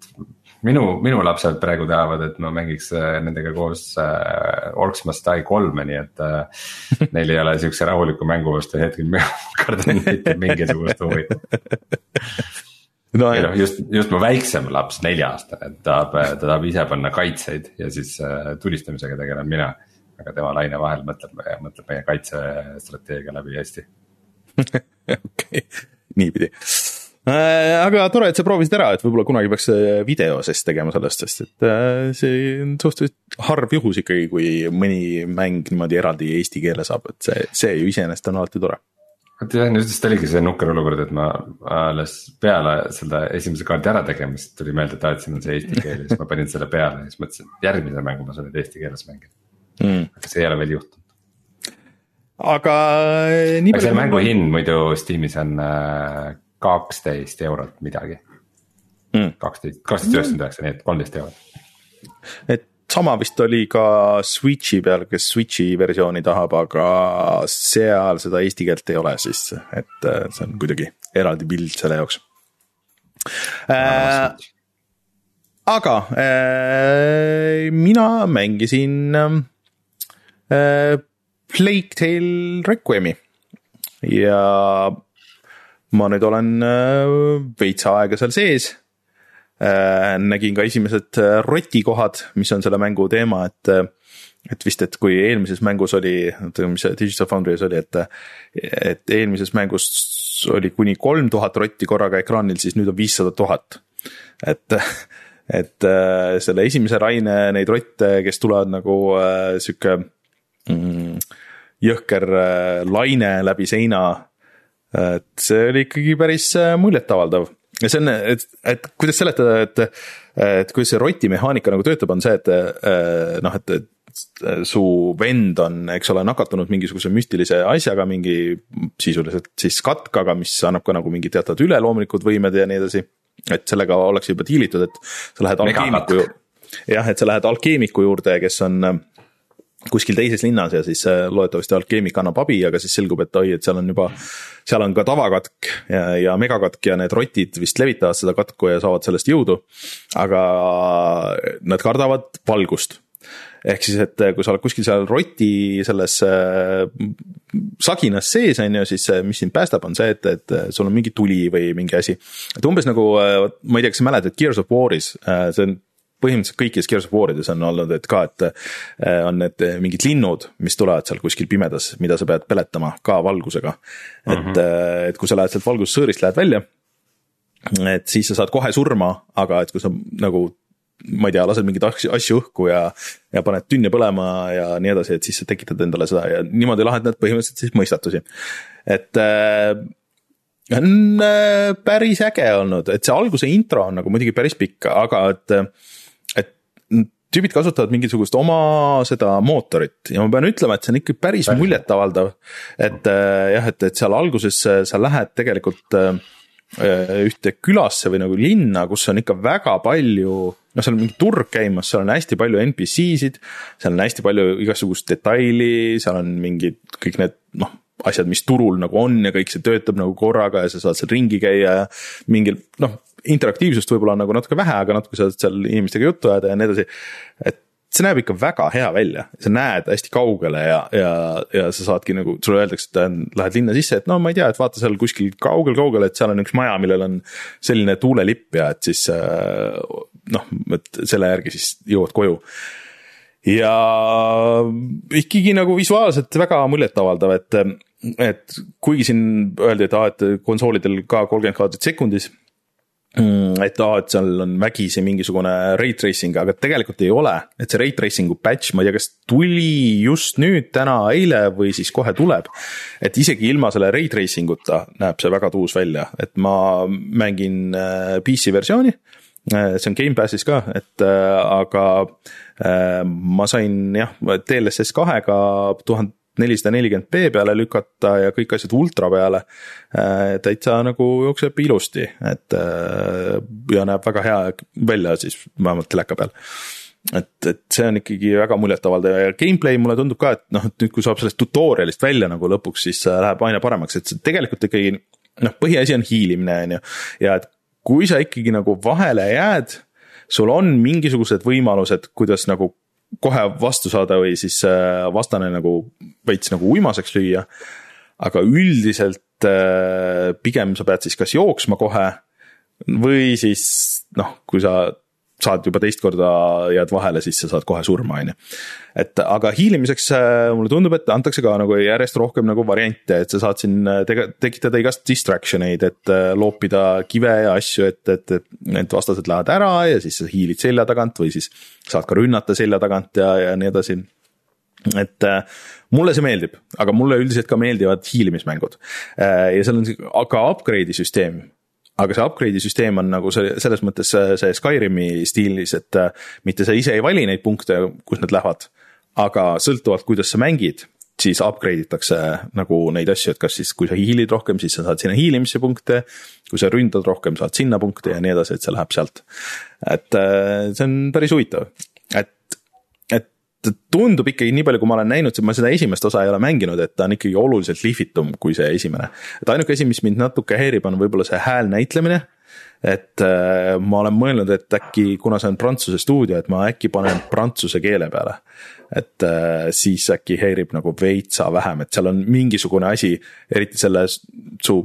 minu, minu lapsed praegu tahavad, et ma mängiks äh, nendega koos äh, Orcs Must Die kolme, nii et äh, neil ei ole siukse rahuliku mängu vastu hetkel kardan mitte mingisugust huvi no, noh, just, just mu väiksem laps, nelja-aastane, tahab, ta tahab ise panna kaitseid ja siis äh, tulistamisega tegelen mina. Aga tema laine vahel mõtleb, mõtleb meie kaitsestrateegia läbi hästi. Okei, niipidi. Äh, aga tore, et sa proovisid ära, et võib-olla kunagi peaks äh, video siis tegema sellest, sest et see on suhteliselt harv juhus ikkagi, kui mõni mäng niimoodi eraldi eesti keele saab, et see, see ju iseenesest on alati tore. Vot jah, nüüd vist oligi see nukker olukord, et ma alles peale seda esimese kaardi ärategemist tuli meelde, et aa, et siin on see eesti keel ja siis ma panin selle peale ja siis mõtlesin, et järgmise mängu ma saan nüüd eesti keeles mängida mm.. aga see ei ole veel juhtunud. aga nii palju. selle mängu hind muidu Steamis on eh, kaksteist eurot midagi mm.. kaksteist, kaksteist üheksakümmend üheksa, nii et kolmteist eurot. et sama vist oli ka Switch'i peal, kes Switch'i versiooni tahab, aga seal seda eesti keelt ei ole siis, et eh, see on kuidagi eraldi pild selle jaoks äh,. aga äh, mina mängisin äh, äh, Plague Tale Requiemi ja ma nüüd olen äh, veits aega seal sees äh,. Nägin ka esimesed äh, rotikohad, mis on selle mängu teema, et äh, et vist, et kui eelmises mängus oli, mis see Digital Foundry's oli, et, et eelmises mängus oli kuni kolm tuhat rotti korraga ekraanil, siis nüüd on viissada tuhat. et, et äh, selle esimese raine neid rotte, kes tulevad nagu äh, sihuke mm, jõhker äh, laine läbi seina. et see oli ikkagi päris äh, muljetavaldav ja see on, et, et kuidas seletada, et, et kuidas see roti mehaanika nagu töötab, on see, et äh, noh, et, su vend on, eks ole, nakatunud mingisuguse müstilise asjaga, mingi sisuliselt siis katkaga, mis annab ka nagu mingid teatavad üleloomulikud võimed ja nii edasi. et sellega ollakse juba diilitud, et sa lähed alkeemiku juurde. jah, et sa lähed alkeemiku juurde, kes on kuskil teises linnas ja siis äh, loodetavasti alkeemik annab abi, aga siis selgub, et oi, et seal on juba, seal on ka tavakatk ja, ja megakatk ja need rotid vist levitavad seda katku ja saavad sellest jõudu. aga nad kardavad valgust. ehk siis, et kui sa oled kuskil seal roti selles äh, saginas sees, on ju, siis mis sind päästab, on see, et, et sul on mingi tuli või mingi asi. et umbes nagu, äh, ma ei tea, kas sa mäletad, Gears of War'is, see on põhimõtteliselt kõikides Gears of War'ides on olnud, et ka, et äh, on need mingid linnud, mis tulevad seal kuskil pimedas, mida sa pead peletama ka valgusega. et mm, -hmm. et kui sa lähed sealt valgussõõrist, lähed välja, et siis sa saad kohe surma, aga et kui sa nagu ma ei tea, lased mingeid asju õhku ja, ja paned tünne põlema ja nii edasi, et siis sa tekitad endale seda ja niimoodi lahendad põhimõtteliselt siis mõistatusi. et äh, on äh, päris äge olnud, et see alguse intro on nagu muidugi päris pikk, aga et tüübid kasutavad mingisugust oma seda mootorit ja ma pean ütlema, et see on ikka päris muljetavaldav. et äh, jah, et, et seal alguses äh, sa lähed tegelikult äh, ühte külasse või nagu linna, kus on ikka väga palju, noh, seal on mingi turg käimas, seal on hästi palju NPC-sid, seal on hästi palju igasugust detaili, seal on mingid kõik need noh, asjad, mis turul nagu on ja kõik see töötab nagu korraga ja sa saad seal ringi käia ja mingil noh interaktiivsust võib-olla on nagu natuke vähe, aga natuke saad seal inimestega juttu ajada ja nii edasi. et see näeb ikka väga hea välja, sa näed hästi kaugele ja, ja, ja sa saadki nagu, sulle öeldakse, et lähed linna sisse, et no ma ei tea, et vaata seal kuskil kaugel-kaugel, et seal on üks maja, millel on selline tuulelipp ja et siis äh, noh, et selle järgi siis jõuad koju ja ikkagi nagu visuaalselt väga muljetavaldav, et, et kuigi siin öeldi, et aa, et konsoolidel ka kolmkümmend kaadrit sekundis et aa, et seal on vägisi mingisugune ray tracing, aga tegelikult ei ole, et see ray tracing'u patch, ma ei tea, kas tuli just nüüd, täna, eile või siis kohe tuleb. et isegi ilma selle ray tracing uta näeb see väga tuus välja, et ma mängin äh, PC versiooni. Äh, see on Gamepassis ka, et äh, aga ma sain jah, DLSS kahega tuhande nelisada nelikümmend B peale lükata ja kõik asjad ultra peale. Äh, täitsa nagu jookseb ilusti, et äh, ja näeb väga hea välja siis vähemalt teleka peal. et, et see on ikkagi väga muljetavaldav ja gameplay mulle tundub ka, et noh, et nüüd, kui saab sellest tutorial'ist välja nagu lõpuks, siis läheb aina paremaks, et see tegelikult ikkagi noh, põhiasi on hiilimine, on ju. ja et kui sa ikkagi nagu vahele jääd, sul on mingisugused võimalused, kuidas nagu kohe vastu saada või siis äh, vastane nagu veits nagu uimaseks lüüa. aga üldiselt äh, pigem sa pead siis kas jooksma kohe või siis noh, kui sa saad juba teist korda jääd vahele, siis sa saad kohe surma, on ju. et aga hiilimiseks äh, mulle tundub, et antakse ka nagu järjest rohkem nagu variante, et sa saad siin äh, tege-, tekitada igast distraction eid, et äh, loopida kive ja asju, et, et, et need vastased lähevad ära ja siis sa hiilid selja tagant või siis saad ka rünnata selja tagant ja, ja nii edasi et mulle see meeldib, aga mulle üldiselt ka meeldivad hiilimismängud ja seal on ka upgrade'i süsteem aga see upgrade'i süsteem on nagu see, selles mõttes see Skyrimi stiilis, et äh, mitte sa ise ei vali neid punkte, kus need lähevad. aga sõltuvalt, kuidas sa mängid, siis upgrade itakse nagu neid asju, et kas siis, kui sa hiilid rohkem, siis sa saad sinna hiilimisse punkte. kui sa ründad rohkem, saad sinna punkte ja nii edasi, et see läheb sealt. et äh, see on päris huvitav, et tundub ikkagi nii palju, kui ma olen näinud, ma seda esimest osa ei ole mänginud, et ta on ikkagi oluliselt lihvitum kui see esimene. et ainuke asi, mis mind natuke häirib, on võib-olla see hääl näitlemine. et äh, ma olen mõelnud, et äkki, kuna see on prantsuse stuudio, et ma äkki panen prantsuse keele peale. et äh, siis äkki häirib nagu veitsa vähem, et seal on mingisugune asi, eriti selle su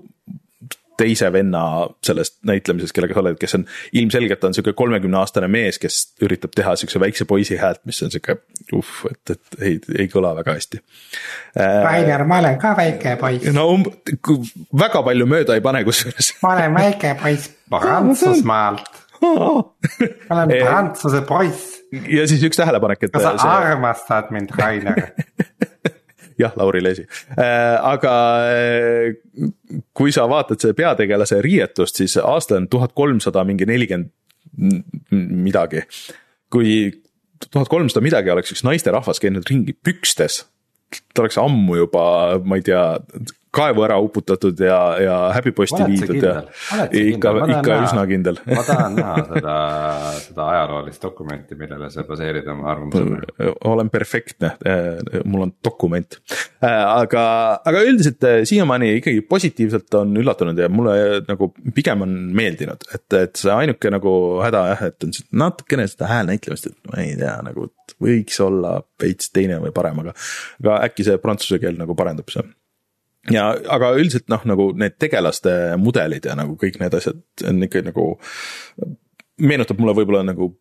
teise venna sellest näitlemisest, kellega sa oled, kes on ilmselgelt on sihuke kolmekümne aastane mees, kes üritab teha siukse väikse poisi häält, mis on sihuke uh, et, et ei, ei kõla väga hästi. Äh, Rainer, ma olen ka väike poiss. no um, väga palju mööda ei pane kusjuures. ma olen väike poiss Prantsusmaalt ma olen prantsuse poiss. ja siis üks tähelepanek, et. kas sa see... armastad mind, Rainer jah, Lauri Leesi äh,, aga äh, kui sa vaatad selle peategelase riietust, siis aasta on tuhat kolmsada mingi nelikümmend midagi. kui tuhat kolmsada midagi oleks üks naisterahvas käinud ringi pükstes, ta oleks ammu juba, ma ei tea, kaevu ära uputatud ja, ja häbiposti viidud ja ikka, ikka üsna kindel. Ma tahan näha seda, seda ajaloolist dokumenti, millele sa baseerid oma arvamuse. olen perfektne, mul on dokument. aga, aga üldiselt eh, siiamaani ikkagi positiivselt on üllatunud ja mulle nagu pigem on meeldinud, et, et see ainuke nagu häda jah, et on natukene seda häälnäitlemist, et ma ei tea, nagu võiks olla veits teine või parem, aga, aga äkki see prantsuse keel nagu parendab see ja, aga üldiselt noh, nagu need tegelaste mudelid ja nagu kõik need asjad on ikka nagu. meenutab mulle võib-olla nagu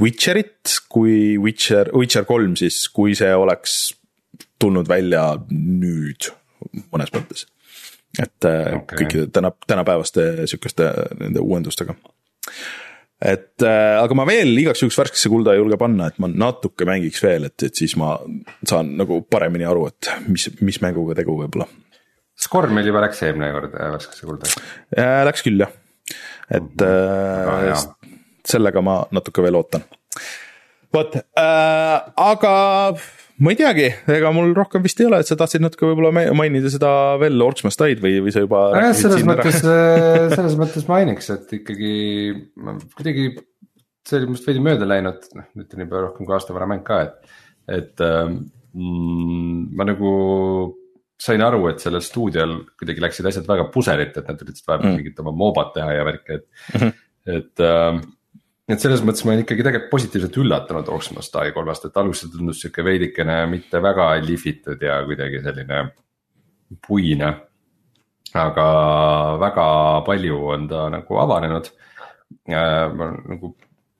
Witcherit, kui Witcher, Witcher kolm siis, kui see oleks tulnud välja nüüd mõnes mõttes. et äh, okay. kõikide täna, tänapäevaste sihukeste nende uuendustega. et äh, aga ma veel igaks juhuks värskesse kulda ei julge panna, et ma natuke mängiks veel, et, et siis ma saan nagu paremini aru, et mis, mis mänguga tegu võib-olla Skorm meil juba läks eelmine kord äh, värskesse kulda. Läks küll jah, et äh, jah. sellega ma natuke veel ootan. vot äh,, aga ma ei teagi, ega mul rohkem vist ei ole, et sa tahtsid natuke võib-olla mainida seda veel Orksmastaid või, või sa juba. nojah, selles mõttes, äh, selles mõttes mainiks, et ikkagi kuidagi see oli must veidi mööda läinud, noh nüüd on juba rohkem kui aasta vana mäng ka, et, et mm, ma nagu sain aru, et sellel stuudiol kuidagi läksid asjad väga puserit, et nad üritasid vahepeal mm. mingit oma mobat teha ja värki, et mm, -hmm. et äh,. et selles mõttes ma olen ikkagi tegelikult positiivselt üllatunud Oxmas Die kolmest, et alguses tundus sihuke veidikene mitte väga lihvitud ja kuidagi selline puine. aga väga palju on ta nagu avanenud ma nagu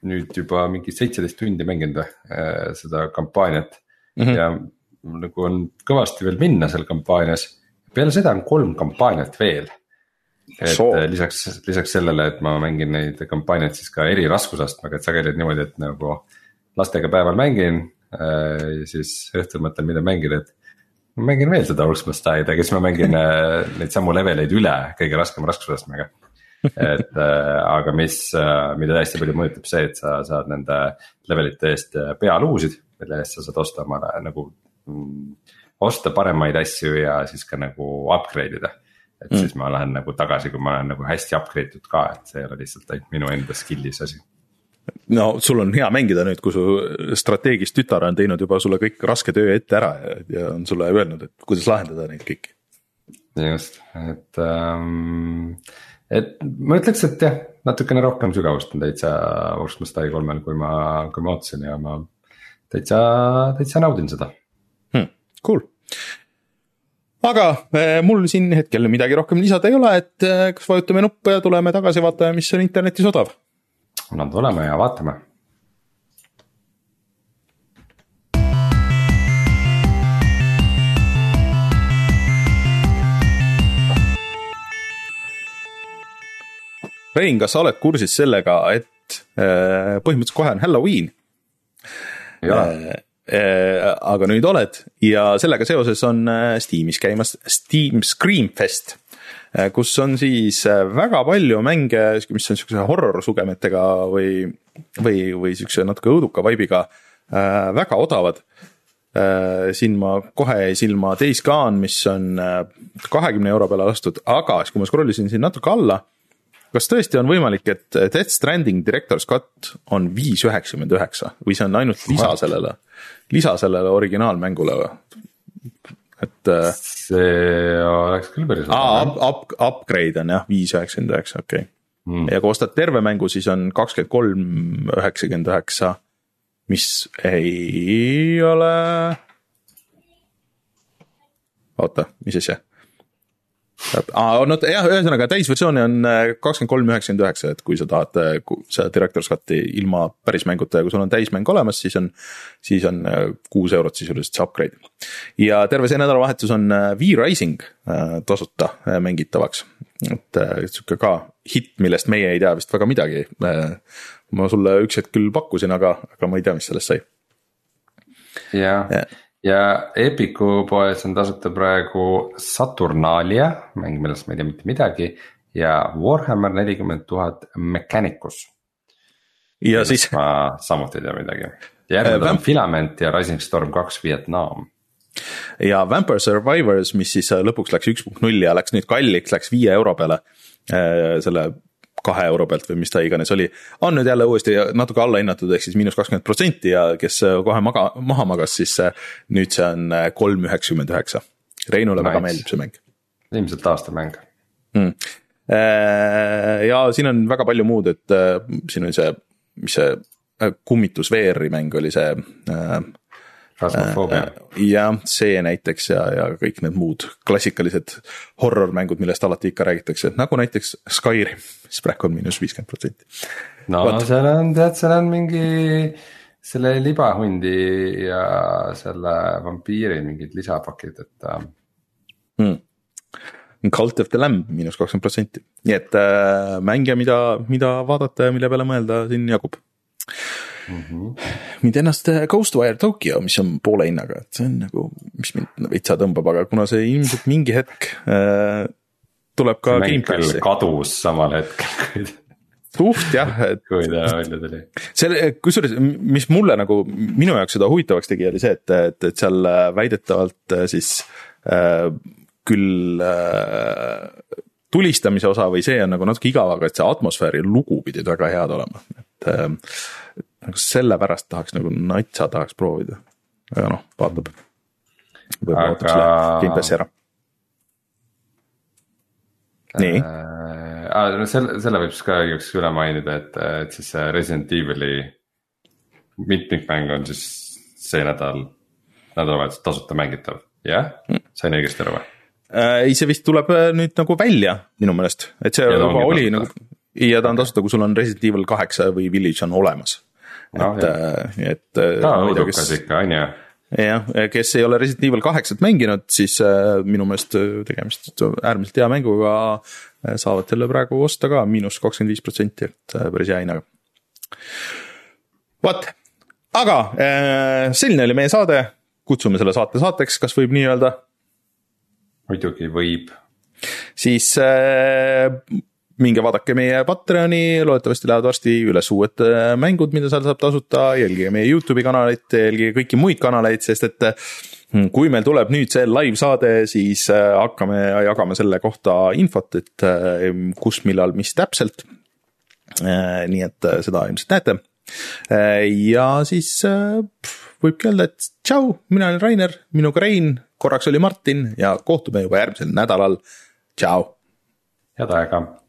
nüüd juba mingi seitseteist tundi mänginud äh, seda kampaaniat mm -hmm. ja nagu on kõvasti veel minna seal kampaanias. peale seda on kolm kampaaniat veel. et so. Eh, lisaks, lisaks sellele, et ma mängin neid kampaaniaid siis ka eri raskusastmega, et sageli on niimoodi, et nagu lastega päeval mängin äh,. ja siis õhtul mõtlen, mida mängida, et ma mängin veel seda Ultimate Tide'i, aga siis ma mängin äh, neid samu leveleid üle kõige raskema raskusastmega et äh, aga mis mida hästi palju mõjutab see, et sa saad nende levelite eest pealuusid, mille eest sa saad osta omale nagu osta paremaid asju ja siis ka nagu upgrade ida. et mm. siis ma lähen nagu tagasi, kui ma olen nagu hästi upgrade itud ka, et see ei ole lihtsalt ainult minu enda skill'is asi. no sul on hea mängida nüüd, kui su strateegist tütar on teinud juba sulle kõik raske töö ette ära ja, ja on sulle öelnud, et kuidas lahendada neid kõiki. just, et ähm,, et ma ütleks, et jah, natukene rohkem sügavust on täitsa Warsmast Die kolmel, kui ma, kui ma ootasin ja ma täitsa, täitsa naudin seda. Cool aga eh, mul siin hetkel midagi rohkem lisada ei ole, et eh, kas vajutame nuppe ja tuleme tagasi, vaatame, mis on internetis odav. no tuleme ja vaatame. Rein, kas sa oled kursis sellega, et eh, põhimõtteliselt kohe on Halloween? ei ole aga nüüd oled. Ja sellega seoses on äh, Steamis käimas Steam Screamfest, äh, kus on siis väga palju mänge, mis on siukse horror sugemetega või, või, või siukse natuke õuduka vibe'iga, väga odavad. siin ma kohe jäi silma Days Gone, mis on kahekümne euro peale lastud, aga siis, kui ma scroll isin siin natuke alla kas tõesti on võimalik, et Death Stranding Director's Cut on viis üheksakümmend üheksa või see on ainult lisa sellele, lisa sellele originaalmängule või? et. Äh, see oleks küll päris. aa, up, up, upgrade on jah, viis üheksakümmend üheksa, okei okay. mm.. ja kui ostad terve mängu, siis on kakskümmend kolm üheksakümmend üheksa, mis ei ole. oota, mis asja? No jah, ühesõnaga täisversiooni on äh, kakskümmend kolm, üheksakümmend üheksa, et kui sa tahad äh, seda Director's Cut'i ilma päris mänguta ja kui sul on täismäng olemas, siis on. siis on äh, kuus eurot sisuliselt see upgrade. ja terve see nädalavahetus on V-Rising tasuta mängitavaks. et sihuke ka hitt, millest meie ei tea vist väga midagi. ma sulle üks hetk küll pakkusin, aga, aga ma ei tea, mis sellest sai. jah ja ja Epiku poes on tasuta praegu Saturnalia, mäng, millest ma ei tea mitte midagi ja Warhammer nelikümmend tuhat Mechanicus. ja siis. ma samuti ei tea midagi, järgmine äh, on Filament ja Rising Storm kaks Vietnam ja Vampire Survivors, mis siis lõpuks läks üks punkt null ja läks nüüd kalliks, läks viie euro peale. Äh, selle kahe euro pealt või mis ta iganes oli, on nüüd jälle uuesti natuke allahinnatud, ehk siis miinus kakskümmend protsenti ja kes kohe maga, maha magas, siis nüüd see on kolm üheksakümmend üheksa. Reinule nice. väga meeldib see mäng. ilmselt aastamäng hmm.. ja siin on väga palju muud, et äh, siin on see, mis see äh, kummitusveeri mäng oli see Phasmophobia. jah, see näiteks ja, ja kõik need muud klassikalised horror mängud, millest alati ikka räägitakse, nagu näiteks Skyrim, mis praegu on miinus viiskümmend protsenti. no Vaat. seal on, tead, seal on mingi selle libahundi ja selle vampiiri mingid lisapakid, et hmm.. Cult of the Lamb miinus kakskümmend protsenti, nii et äh, mänge, mida, mida vaadata ja mille peale mõelda, siin jagub mm. -hmm. mind ennast äh, Ghostwire Tokyo, mis on poole hinnaga, et see on nagu, mis mind veitsa tõmbab, aga kuna see ilmselt mingi hetk äh, tuleb ka Gamepassi. kadus samal hetkel suht jah, et. kui ta välja tuli. selle, kusjuures, mis mulle nagu, minu jaoks seda huvitavaks tegi, oli see, et, et, et seal äh, väidetavalt äh, siis äh, küll äh, tulistamise osa või see on nagu natuke igav, aga et see atmosfääri lugu pidid väga head olema, et äh, nagu sellepärast tahaks nagu natsa tahaks proovida, aga noh, vaatab. võib-olla aga... ootab selle Gamepassi ära. nii äh,. no selle, selle võib siis ka igaks üle mainida, et, et siis see Resident Evil'i mitmikmäng on siis see nädal, nädalavahetus tasuta mängitav, jah mm., sain õigesti aru või? Äh, ei, see vist tuleb äh, nüüd nagu välja minu meelest, et see ja juba oli nagu ja ta on tasuta, kui sul on Resident Evil kaheksa või Village on olemas no,. et, äh, et. ta on õudukas ikka, on ju jah, kes ei ole Resident Evil kaheksat mänginud, siis äh, minu meelest äh, tegemist äärmiselt hea mänguga saavad selle praegu osta ka miinus kakskümmend viis protsenti, et päris hea hinnaga. vot, aga selline oli meie saade, kutsume selle saate saateks, kas võib nii öelda? muidugi võib. siis äh, minge vaadake meie Patreoni, loodetavasti lähevad varsti üles uued äh, mängud, mida seal saab tasuta, jälgige meie Youtube'i kanalit, jälgige kõiki muid kanaleid, sest et mm, kui meil tuleb nüüd see live saade, siis äh, hakkame jagama selle kohta infot, et äh, kus, millal, mis täpselt. nii et seda ilmselt näete. ja siis äh, võibki öelda, et tšau, mina olen Rainer, minuga Rein, korraks oli Martin ja kohtume juba järgmisel nädalal. tšau. head aega